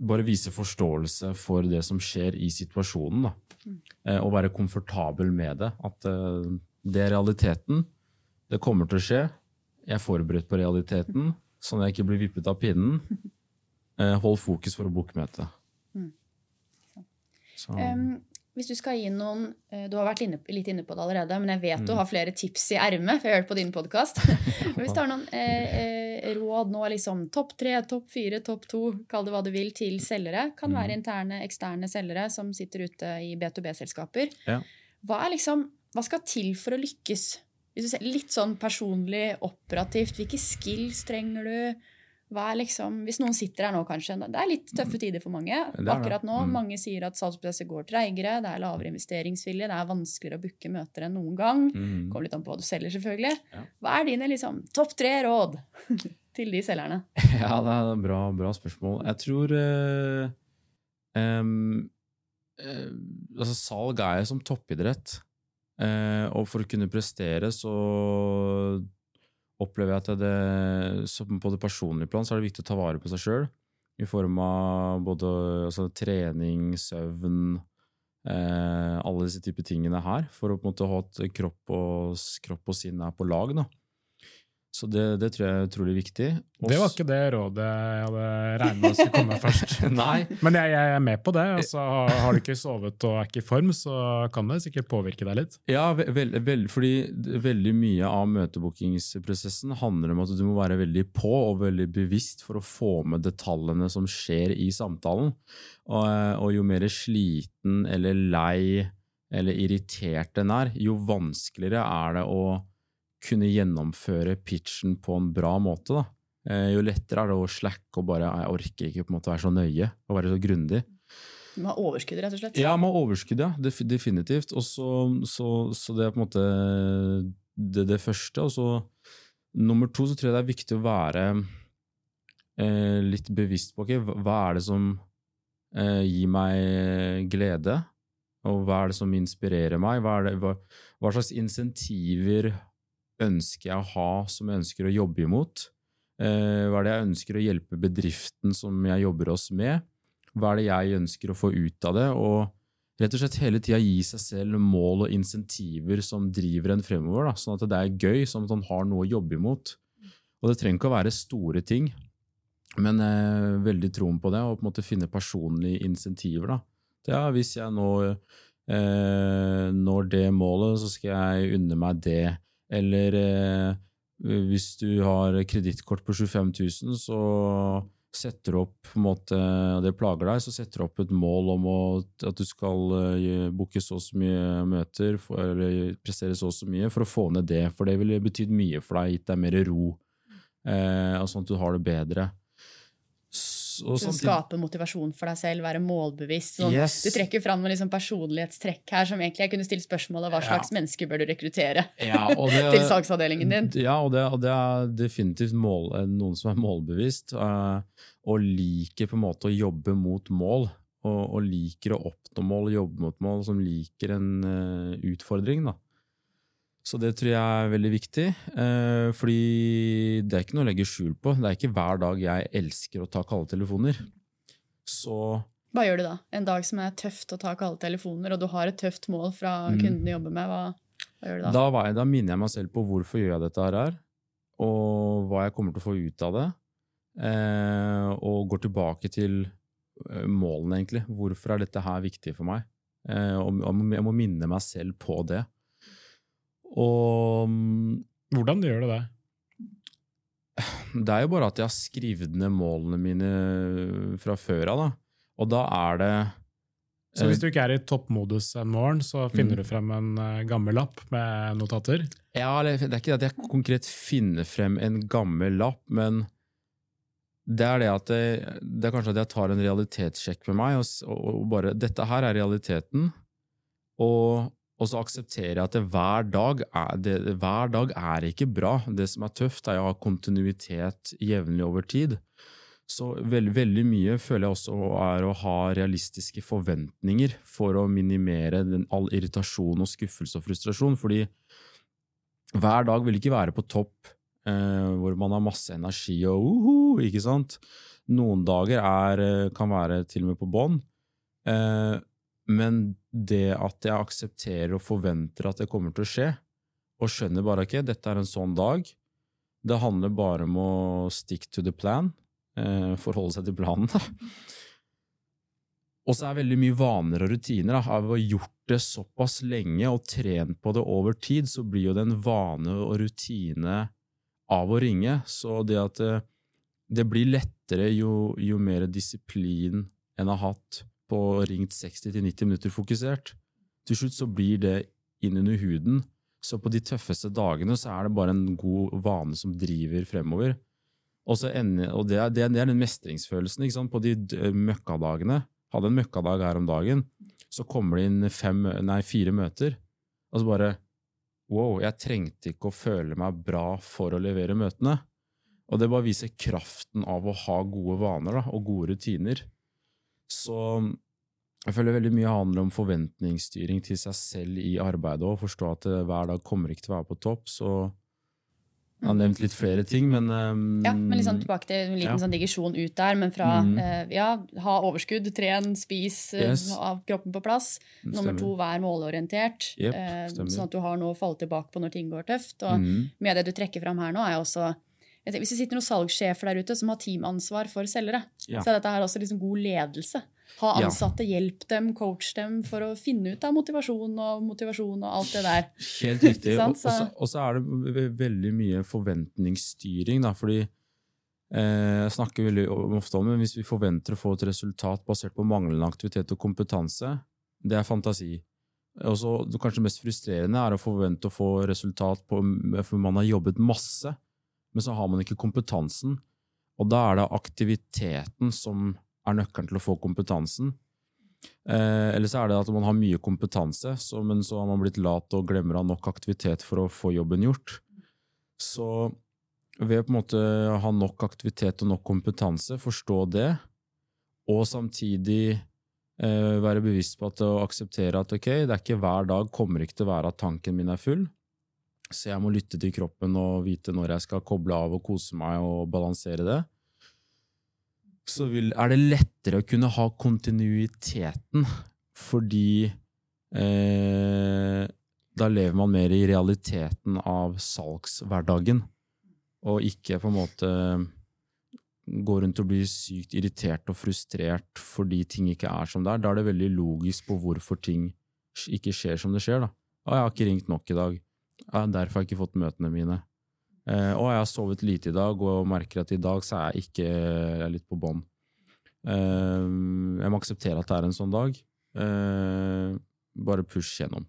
bare vise forståelse for det som skjer i situasjonen. Da. Mm. Og være komfortabel med det. At eh, det er realiteten. Det kommer til å skje. Jeg er forberedt på realiteten, sånn at jeg ikke blir vippet av pinnen. Eh, hold fokus for å booke møte. Mm. Um, hvis du skal gi noen eh, Du har vært inne, litt inne på det allerede, men jeg vet mm. du har flere tips i ermet, for jeg har hørt på din podkast. hvis du har noen eh, eh, råd nå, liksom topp tre, topp fire, topp to, kall det hva du vil, til selgere, kan være mm. interne, eksterne selgere som sitter ute i B2B-selskaper. Ja. Hva, liksom, hva skal til for å lykkes? Hvis du ser Litt sånn personlig, operativt. Hvilke skills trenger du? Liksom, hvis noen sitter her nå, kanskje Det er litt tøffe mm. tider for mange. Akkurat nå, mm. Mange sier at salgsprosesser går treigere, det er lavere investeringsvilje, det er vanskeligere å booke møter enn noen gang. Mm. Kommer litt an på hva du selger, selvfølgelig. Ja. Hva er dine liksom, topp tre råd til de selgerne? Ja, det er et bra, bra spørsmål. Jeg tror uh, um, uh, altså Salg er som toppidrett. Uh, og for å kunne prestere så opplever jeg at det, på det personlige plan så er det viktig å ta vare på seg sjøl. I form av både altså, trening, søvn, eh, alle disse typer tingene her. For å på en måte ha at kropp og, kropp og sinn er på lag. da. Så det, det, tror jeg er utrolig viktig. Også, det var ikke det rådet jeg hadde regnet med skulle komme først. Men jeg, jeg, er med på det. Altså, har du ikke sovet og er ikke i form, så kan det sikkert påvirke deg litt. Ja, vel, vel, fordi veldig mye av møtebookingsprosessen handler om at du må være veldig på og veldig bevisst for å få med detaljene som skjer i samtalen. Og, og jo mer sliten eller lei eller irritert den er, jo vanskeligere er det å kunne gjennomføre pitchen på en bra måte. da. Eh, jo lettere er det å slacke og bare Jeg orker ikke på en måte være så nøye og være så grundig. Du må ha overskudd, rett og slett? Ja, må ha overskudd, ja. Definitivt. Og så, så, så, det er på en måte det, det, første. Og så nummer to så tror jeg det er viktig å være eh, litt bevisst på okay, hva er det som eh, gir meg glede, og hva er det som inspirerer meg? Hva, det, hva, hva slags insentiver ønsker jeg å ha som jeg ønsker å jobbe imot? Eh, hva er det jeg ønsker å hjelpe bedriften som jeg jobber oss med? Hva er det jeg ønsker å få ut av det? Og rett og slett hele tida gi seg selv mål og insentiver som driver en fremover, da, sånn at det er gøy, sånn at han har noe å jobbe imot. Og det trenger ikke å være store ting, men eh, veldig troen på det, og på en måte finne personlige insentiver. da. Ja, hvis jeg nå eh, når det målet, så skal jeg unne meg det. Eller eh, hvis du har kredittkort på 25 000, så setter opp på en måte, det plager deg, så setter du opp et mål om å, at du skal uh, booke så og så mye møter for, eller prestere så og så mye for å få ned det. For det ville betydd mye for deg, gitt deg mer ro, eh, sånn at du har det bedre. Samtidig... Skape motivasjon for deg selv, være målbevisst. Sånn. Yes. Du trekker fram noen liksom personlighetstrekk her som egentlig jeg kunne stilt spørsmålet hva slags ja. mennesker bør du rekruttere ja, det, til salgsavdelingen din? Ja, og det, og det er definitivt mål, noen som er målbevisst uh, og liker på en måte å jobbe mot mål. Og, og liker å oppnå mål, jobbe mot mål, som liker en uh, utfordring. da. Så det tror jeg er veldig viktig. Eh, fordi det er ikke noe å legge skjul på. Det er ikke hver dag jeg elsker å ta kalde telefoner. Så Hva gjør du da? En dag som er tøft å ta kalde telefoner, og du har et tøft mål fra mm. kunden du jobber med. Hva, hva, gjør du da? Da, jeg, da minner jeg meg selv på hvorfor gjør jeg dette her, og hva jeg kommer til å få ut av det. Eh, og går tilbake til eh, målene, egentlig. Hvorfor er dette her viktig for meg? Eh, og jeg må minne meg selv på det. Og Hvordan gjør du det? Det er jo bare at jeg har skrevet ned målene mine fra før av. Og da er det Så hvis du ikke er i toppmodus en morgen, så finner mm. du frem en uh, gammel lapp med notater? Ja, det er ikke det at jeg konkret finner frem en gammel lapp, men det er det at det, det er kanskje at jeg tar en realitetssjekk med meg, og, og bare Dette her er realiteten, og og så aksepterer jeg at det hver, dag er, det, hver dag er ikke bra. Det som er tøft, er å ha kontinuitet jevnlig over tid. Så veldig, veldig mye føler jeg også er å ha realistiske forventninger for å minimere den, all irritasjon og skuffelse og frustrasjon. Fordi hver dag vil ikke være på topp eh, hvor man har masse energi og uhu, ikke sant? Noen dager er, eh, kan være til og med på bånn. Eh, men det at jeg aksepterer og forventer at det kommer til å skje, og skjønner bare ikke dette er en sånn dag, det handler bare om å stick to the plan, eh, forholde seg til planen. Og så er veldig mye vaner og rutiner. Da. Har vi gjort det såpass lenge og trent på det over tid, så blir jo det en vane og rutine av å ringe. Så det at det, det blir lettere jo, jo mer disiplin en har hatt på ringt 60-90 minutter fokusert. Til slutt så blir det innunder huden. Så på de tøffeste dagene så er det bare en god vane som driver fremover. Og, ender, og det, er, det, er, den mestringsfølelsen. ikke sant? På de møkkadagene. Hadde en møkkadag her om dagen, så kommer det inn fem, nei, fire møter. Og så bare Wow, jeg trengte ikke å føle meg bra for å levere møtene. Og det bare viser kraften av å ha gode vaner da, og gode rutiner. Så jeg føler veldig mye handler om forventningsstyring til seg selv i arbeidet òg. Forstå at eh, hver dag kommer ikke til å være på topp. Så jeg har nevnt litt flere ting, men um, Ja, men liksom tilbake til en liten ja. sånn digresjon ut der. Men fra mm. uh, ja, ha overskudd, tren, spis, yes. ha kroppen på plass. Stemmer. Nummer to, vær målorientert. Yep, uh, sånn at du har noe å falle tilbake på når ting går tøft. Og mm. av det du trekker fram her nå, er også hvis det sitter noen salgssjefer der ute som har teamansvar for selgere, ja. så er dette her også liksom god ledelse. Ha ansatte, ja. hjelp dem, coach dem for å finne ut av motivasjon og motivasjon og alt det der. Helt riktig. og så er det veldig mye forventningsstyring, da, fordi eh, jeg snakker veldig ofte om det, hvis vi forventer å få et resultat basert på manglende aktivitet og kompetanse, det er fantasi. Og så Kanskje mest frustrerende er å forvente å få resultat på, for man har jobbet masse men så har man ikke kompetansen. Og da er det aktiviteten som er nøkkelen til å få kompetansen. Eh, eller så er det at man har mye kompetanse, så, men så har man blitt lat og glemmer av nok aktivitet for å få jobben gjort. Så ved å på en måte ha nok aktivitet og nok kompetanse, forstå det, og samtidig eh, være bevisst på at å akseptere at ok, det er ikke hver dag kommer ikke til å være at tanken min er full, så jeg må lytte til kroppen og vite når jeg skal koble av og kose meg og balansere det. Så vil, er det lettere å kunne ha kontinuiteten, fordi eh, da lever man mer i realiteten av salgshverdagen, og ikke på en måte gå rundt og bli sykt irritert og frustrert fordi ting ikke er som det er. Da er det veldig logisk på hvorfor ting ikke skjer som det skjer. da. 'Å, jeg har ikke ringt nok i dag.' Ja, derfor har jeg ikke fått møtene mine. Eh, og jeg har sovet lite i dag og merker at i dag så er jeg ikke jeg er litt på bånn. Eh, jeg må akseptere at det er en sånn dag. Eh, bare push gjennom.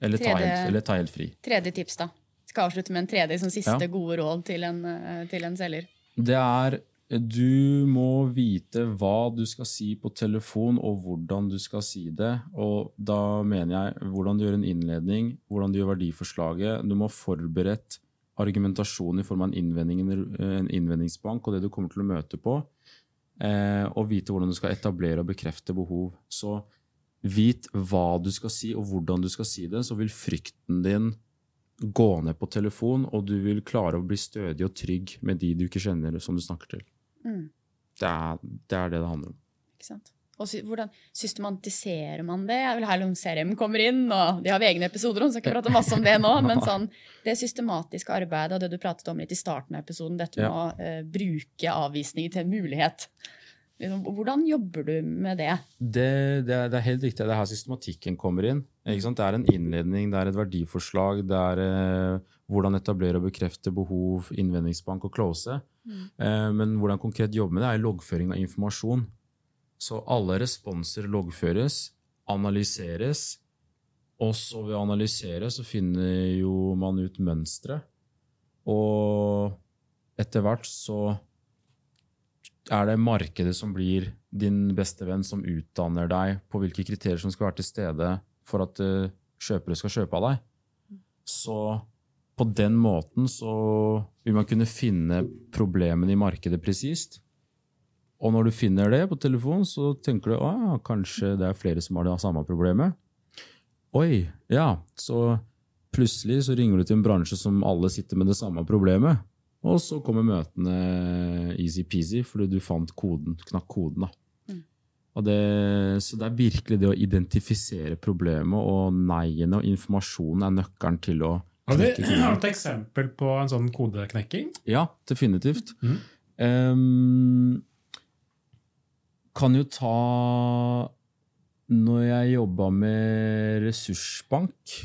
Eller ta, helt, eller ta helt fri. Tredje tips, da. Skal avslutte med en tredje som siste Ja. gode råd til en, eh, til en selger. Det er Du må vite hva du skal si på telefon, og hvordan du skal si det. Og da mener jeg hvordan du gjør en innledning, hvordan du gjør verdiforslaget. Du må forberedt argumentasjon i form av en, en innvendingsbank og det du kommer til å møte på. Eh, og vite hvordan du skal etablere og bekrefte behov. Så vit hva du skal si, og hvordan du skal si det, så vil frykten din gå ned på telefon, og du vil klare å bli stødig og trygg med de du ikke kjenner, som du snakker til. Mm. Det er det er det, det handler om. Ikke sant? Og sy hvordan systematiserer man det? Jeg vil her om CRM kommer inn, og de har egne episoder om, så jeg skal ikke prate masse om det nå. Men sånn, det systematiske arbeidet og det du pratet om litt i starten av episoden, dette med Ja. å uh, bruke avvisninger til en mulighet. Liksom, Hvordan jobber du med det? Det, det, er, det er helt riktig. Det er her systematikken kommer inn. Det er en innledning, det er et verdiforslag, det er eh, hvordan etablere og bekrefte behov, innvendingsbank og close. Eh, men hvordan konkret jobbe med det, er loggføring av informasjon. Så alle responser loggføres, analyseres, og så ved å analysere så finner jo man ut mønstre. Og etter hvert så er det markedet som blir din beste venn, som utdanner deg på hvilke kriterier som skal være til stede for at eh, kjøpere skal kjøpe av deg. Så på den måten så vil man kunne finne problemene i markedet presist. Og når du finner det på telefon, så tenker du at ah, kanskje det er flere som har det samme problemet. Oi, ja, så plutselig så ringer du til en bransje som alle sitter med det samme problemet. Og så kommer møtene easy-peasy, fordi du fant koden, knakk koden. da. Mm. Og det, så det er virkelig det å identifisere problemet, og neiene og informasjonen er nøkkelen til å Har du, et eksempel på en sånn kodeknekking? Ja, definitivt. Mm. Um, kan jo ta Når jeg jobba med ressursbank,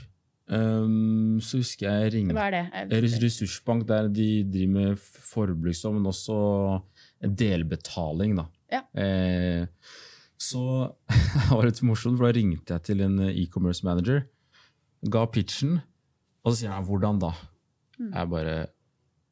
um, så husker jeg ringte Hva er det? Ressursbank der de driver med forbrukslån, men også delbetaling. Da. Ja. Eh, så det var litt morsomt, for da ringte jeg til en eh, e-commerce manager, ga pitchen, og så sier han 'hvordan da?' Jeg bare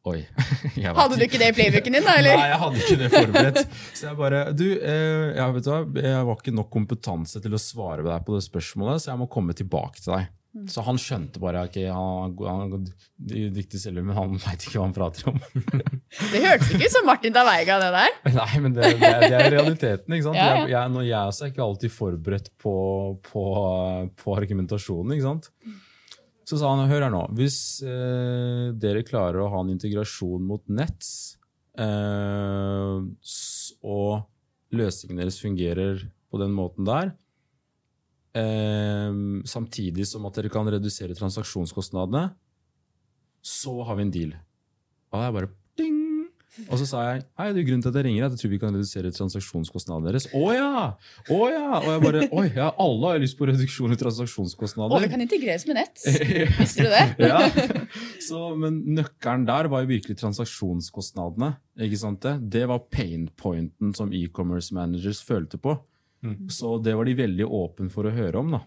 Oi. Mm. Hadde du ikke det i playbooken din, da? eller? Nei, jeg hadde ikke det forberedt. Så jeg bare Du, eh, jeg, vet du hva? jeg var ikke nok kompetanse til å svare deg på det spørsmålet, så jeg må komme tilbake til deg. Mm. Så han skjønte bare ok, han han er dyktig selger, men han veit ikke hva han prater om. Det hørtes ikke ut som Martin Daveiga, det der. Nei, men det, det, det er realiteten. ikke sant? Ja, ja. Jeg, jeg, når jeg også er ikke alltid forberedt på, på, på argumentasjonen. ikke sant? Så sa han hør her nå, hvis eh, dere klarer å ha en integrasjon mot Nets, eh, og løsningen deres fungerer på den måten der, eh, samtidig som at dere kan redusere transaksjonskostnadene, så har vi en deal. Og jeg bare! Og så sa jeg Hei, det er grunnen til at jeg ringer, er at jeg tror vi kan redusere transaksjonskostnadene deres. Å ja! Å ja! Og jeg bare Oi, ja, alle har lyst på reduksjon i transaksjonskostnader. Og det kan integreres med nett. Visste du det? ja. Så, men nøkkelen der var jo virkelig transaksjonskostnadene. ikke sant Det Det var pain pointen som e-commerce managers følte på. Mm. Så det var de veldig åpne for å høre om. da.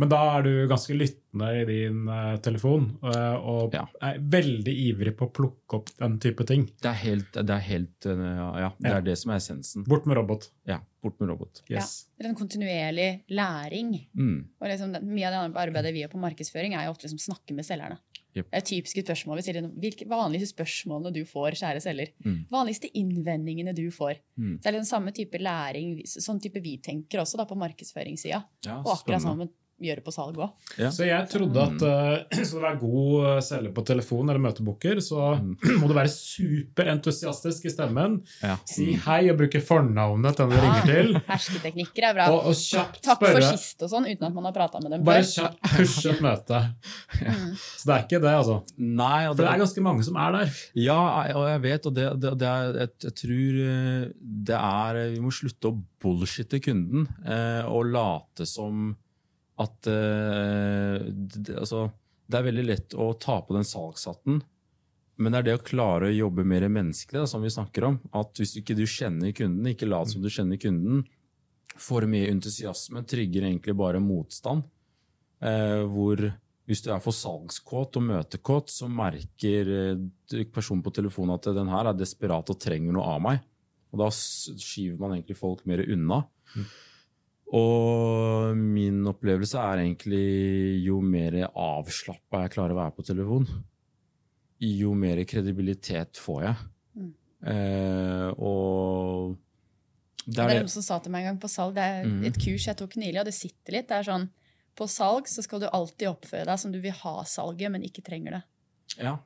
Men da er du ganske lyttende i din uh, telefon, uh, og Ja. er veldig ivrig på å plukke opp den type ting. Det er helt, det er helt uh, ja, det Ja. er det som er essensen. Bort med robot. Ja, Bort med robot. Yes. Det er en kontinuerlig læring. Mm. Og liksom, mye av det arbeidet vi gjør på markedsføring, er jo ofte liksom snakke med selgerne. Yep. Det er typiske spørsmål vi stiller. Hvilke vanligste spørsmålene du får, kjære selger? Mm. Vanligste innvendingene du får. Mm. Så det er liksom samme type læring, sånn type vi tenker også da på markedsføringssida. Ja, Og akkurat sånn vi gjør det på salg òg. Ja. Så jeg trodde at uh, skal du være god eh, selger på telefon eller møtebooker, så Mm. må du være superentusiastisk i stemmen. Ja. Si hei og bruke fornavnet til den du ringer til. Hersketeknikker er bra. Og, og kjapt Takk for sist og sånn, uten at man har prata med dem Bare kjapt pushe et møte. Mm. Så det er ikke det, altså. Nei, og For det er ganske mange som er der. Ja, og jeg vet, og det, det, det er, jeg, jeg tror eh, det er Vi må slutte å bullshitte kunden eh, og late som at eh, det, altså, det er veldig lett å ta på den salgshatten, Men det er det å klare å jobbe mer menneskelig, da, som vi snakker om. At hvis ikke du kjenner kunden, ikke lat som du kjenner kunden, for mye entusiasme trygger egentlig bare motstand. Eh, hvor hvis du er for salgskåt og møtekåt, så merker eh, personen på telefonen at den her er desperat og trenger noe av meg. Og da skyver man egentlig folk mer unna. Mm. Og min opplevelse er egentlig jo mer avslappa jeg klarer å være på telefon, jo mer kredibilitet får jeg. Mm. Eh, og det er, det er noen som sa til meg en gang på salg, det er mm. et kurs jeg tok nylig, og det sitter litt. Det er sånn på salg så skal du alltid oppføre deg som du vil ha salget, men ikke trenger det. Ja.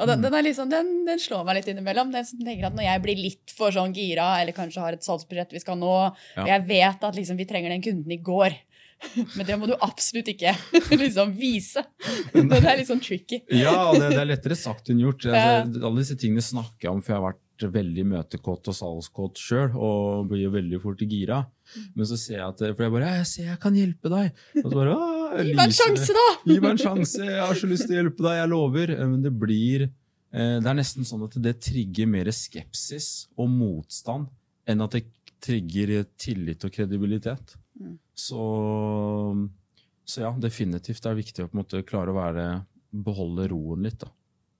Og den, den, liksom, den, den, slår meg litt innimellom. Den som tenker at Når jeg blir litt for sånn gira, eller kanskje har et salgsbudsjett vi skal nå, og jeg vet at liksom, vi trenger den kunden i går men det må du absolutt ikke liksom vise. Det er litt sånn tricky. Ja, det, det er lettere sagt enn gjort. Altså, alle disse tingene snakker jeg om, før jeg har vært veldig møtekåt og salgskåt sjøl og blir veldig fort gira. Men så ser jeg at For jeg bare 'Jeg ser jeg kan hjelpe deg'. Og så bare, Gi meg en sjanse, da! Gi meg en sjanse, jeg har så lyst til å hjelpe deg, jeg lover. Men det blir eh, Det er nesten sånn at det trigger mer skepsis og motstand enn at det trigger tillit og kredibilitet. Mm. Så, så, ja, definitivt det er viktig å på en måte klare å være, beholde roen litt. da.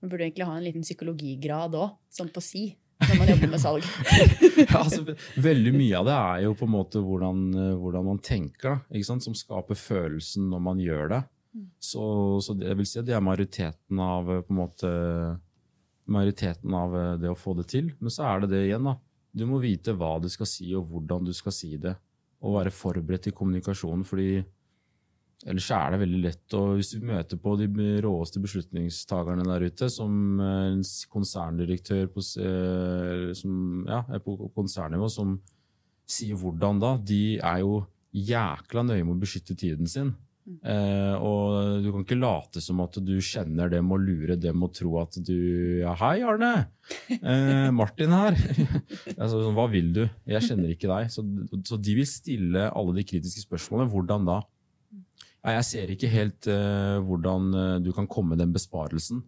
Man burde egentlig ha en liten psykologigrad òg, sånn på si når man jobber med salg? ja, altså, veldig mye av det er jo på en måte hvordan, eh, hvordan man tenker, da, som skaper følelsen når man gjør det. Mm. Så, så det, vil si at det er majoriteten av, eh, måte, majoriteten av eh, det å få det til. Men så er det det igjen. da. Du må vite hva du skal si, og hvordan du skal si det. Og være forberedt i kommunikasjonen. fordi Ellers er det veldig lett å Hvis du møter på de råeste beslutningstakerne der ute, som en konserndirektør på, eh, som, ja, er på konsernnivå, som sier hvordan da, de er jo jækla nøye med å beskytte tiden sin. Mm. Eh, og du kan ikke late som at du kjenner dem og lure dem og tro at du Ja, hei, Arne! Eh, Martin her. altså, hva vil du? Jeg kjenner ikke deg. Så, så de vil stille alle de kritiske spørsmålene. Hvordan da? Jeg ser ikke helt uh, hvordan uh, du kan komme den besparelsen.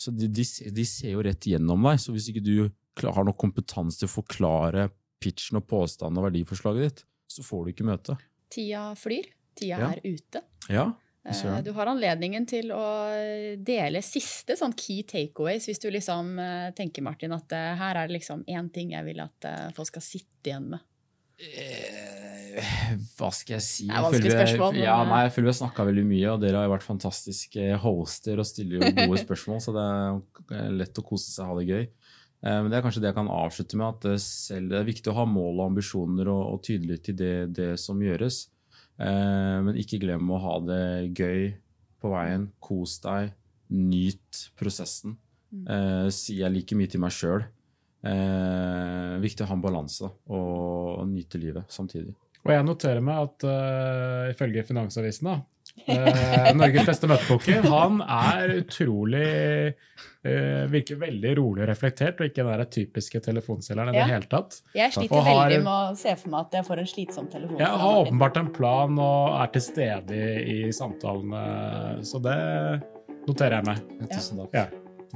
Så de, de, de, ser jo rett gjennom deg. Så hvis ikke du har nok kompetanse til å forklare pitchen og påstanden og verdiforslaget ditt, så får du ikke møte. Tida flyr. Tida ja. er ute. Ja, uh, du har anledningen til å dele siste sånn key takeaways, hvis du liksom tenker Martin, at her er det liksom én ting jeg vil at folk skal sitte igjen med. Hva skal jeg si? Det er vanskelig spørsmål. Ja, nei, jeg føler vi har snakka veldig mye, og dere har vært fantastiske hoster og stiller jo gode spørsmål, så det er lett å kose seg og ha det gøy. Eh, men det er kanskje det jeg kan avslutte med, at det, selv, det er viktig å ha mål og ambisjoner og, og tydelighet til det, det, som gjøres. Eh, men ikke glem å ha det gøy på veien. Kos deg. Nyt prosessen. Mm. Eh, sier jeg like mye til meg sjøl. Eh, viktig å ha en balanse og, og nyte livet samtidig. Og jeg noterer meg at uh, ifølge Finansavisen, da, uh, Norges beste møtepoker, han er utrolig uh, Virker veldig rolig og reflektert, og ikke den der typiske telefonselgeren i ja. det hele tatt. Jeg sliter og veldig med å se for meg at jeg får en slitsom telefon. Jeg har åpenbart en plan og er til stede i, i samtalene, så det noterer jeg meg. Ja. Tusen takk. Ja.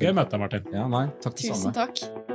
Gøy å møte deg, Martin. Ja, nei, takk det Tusen samme. takk.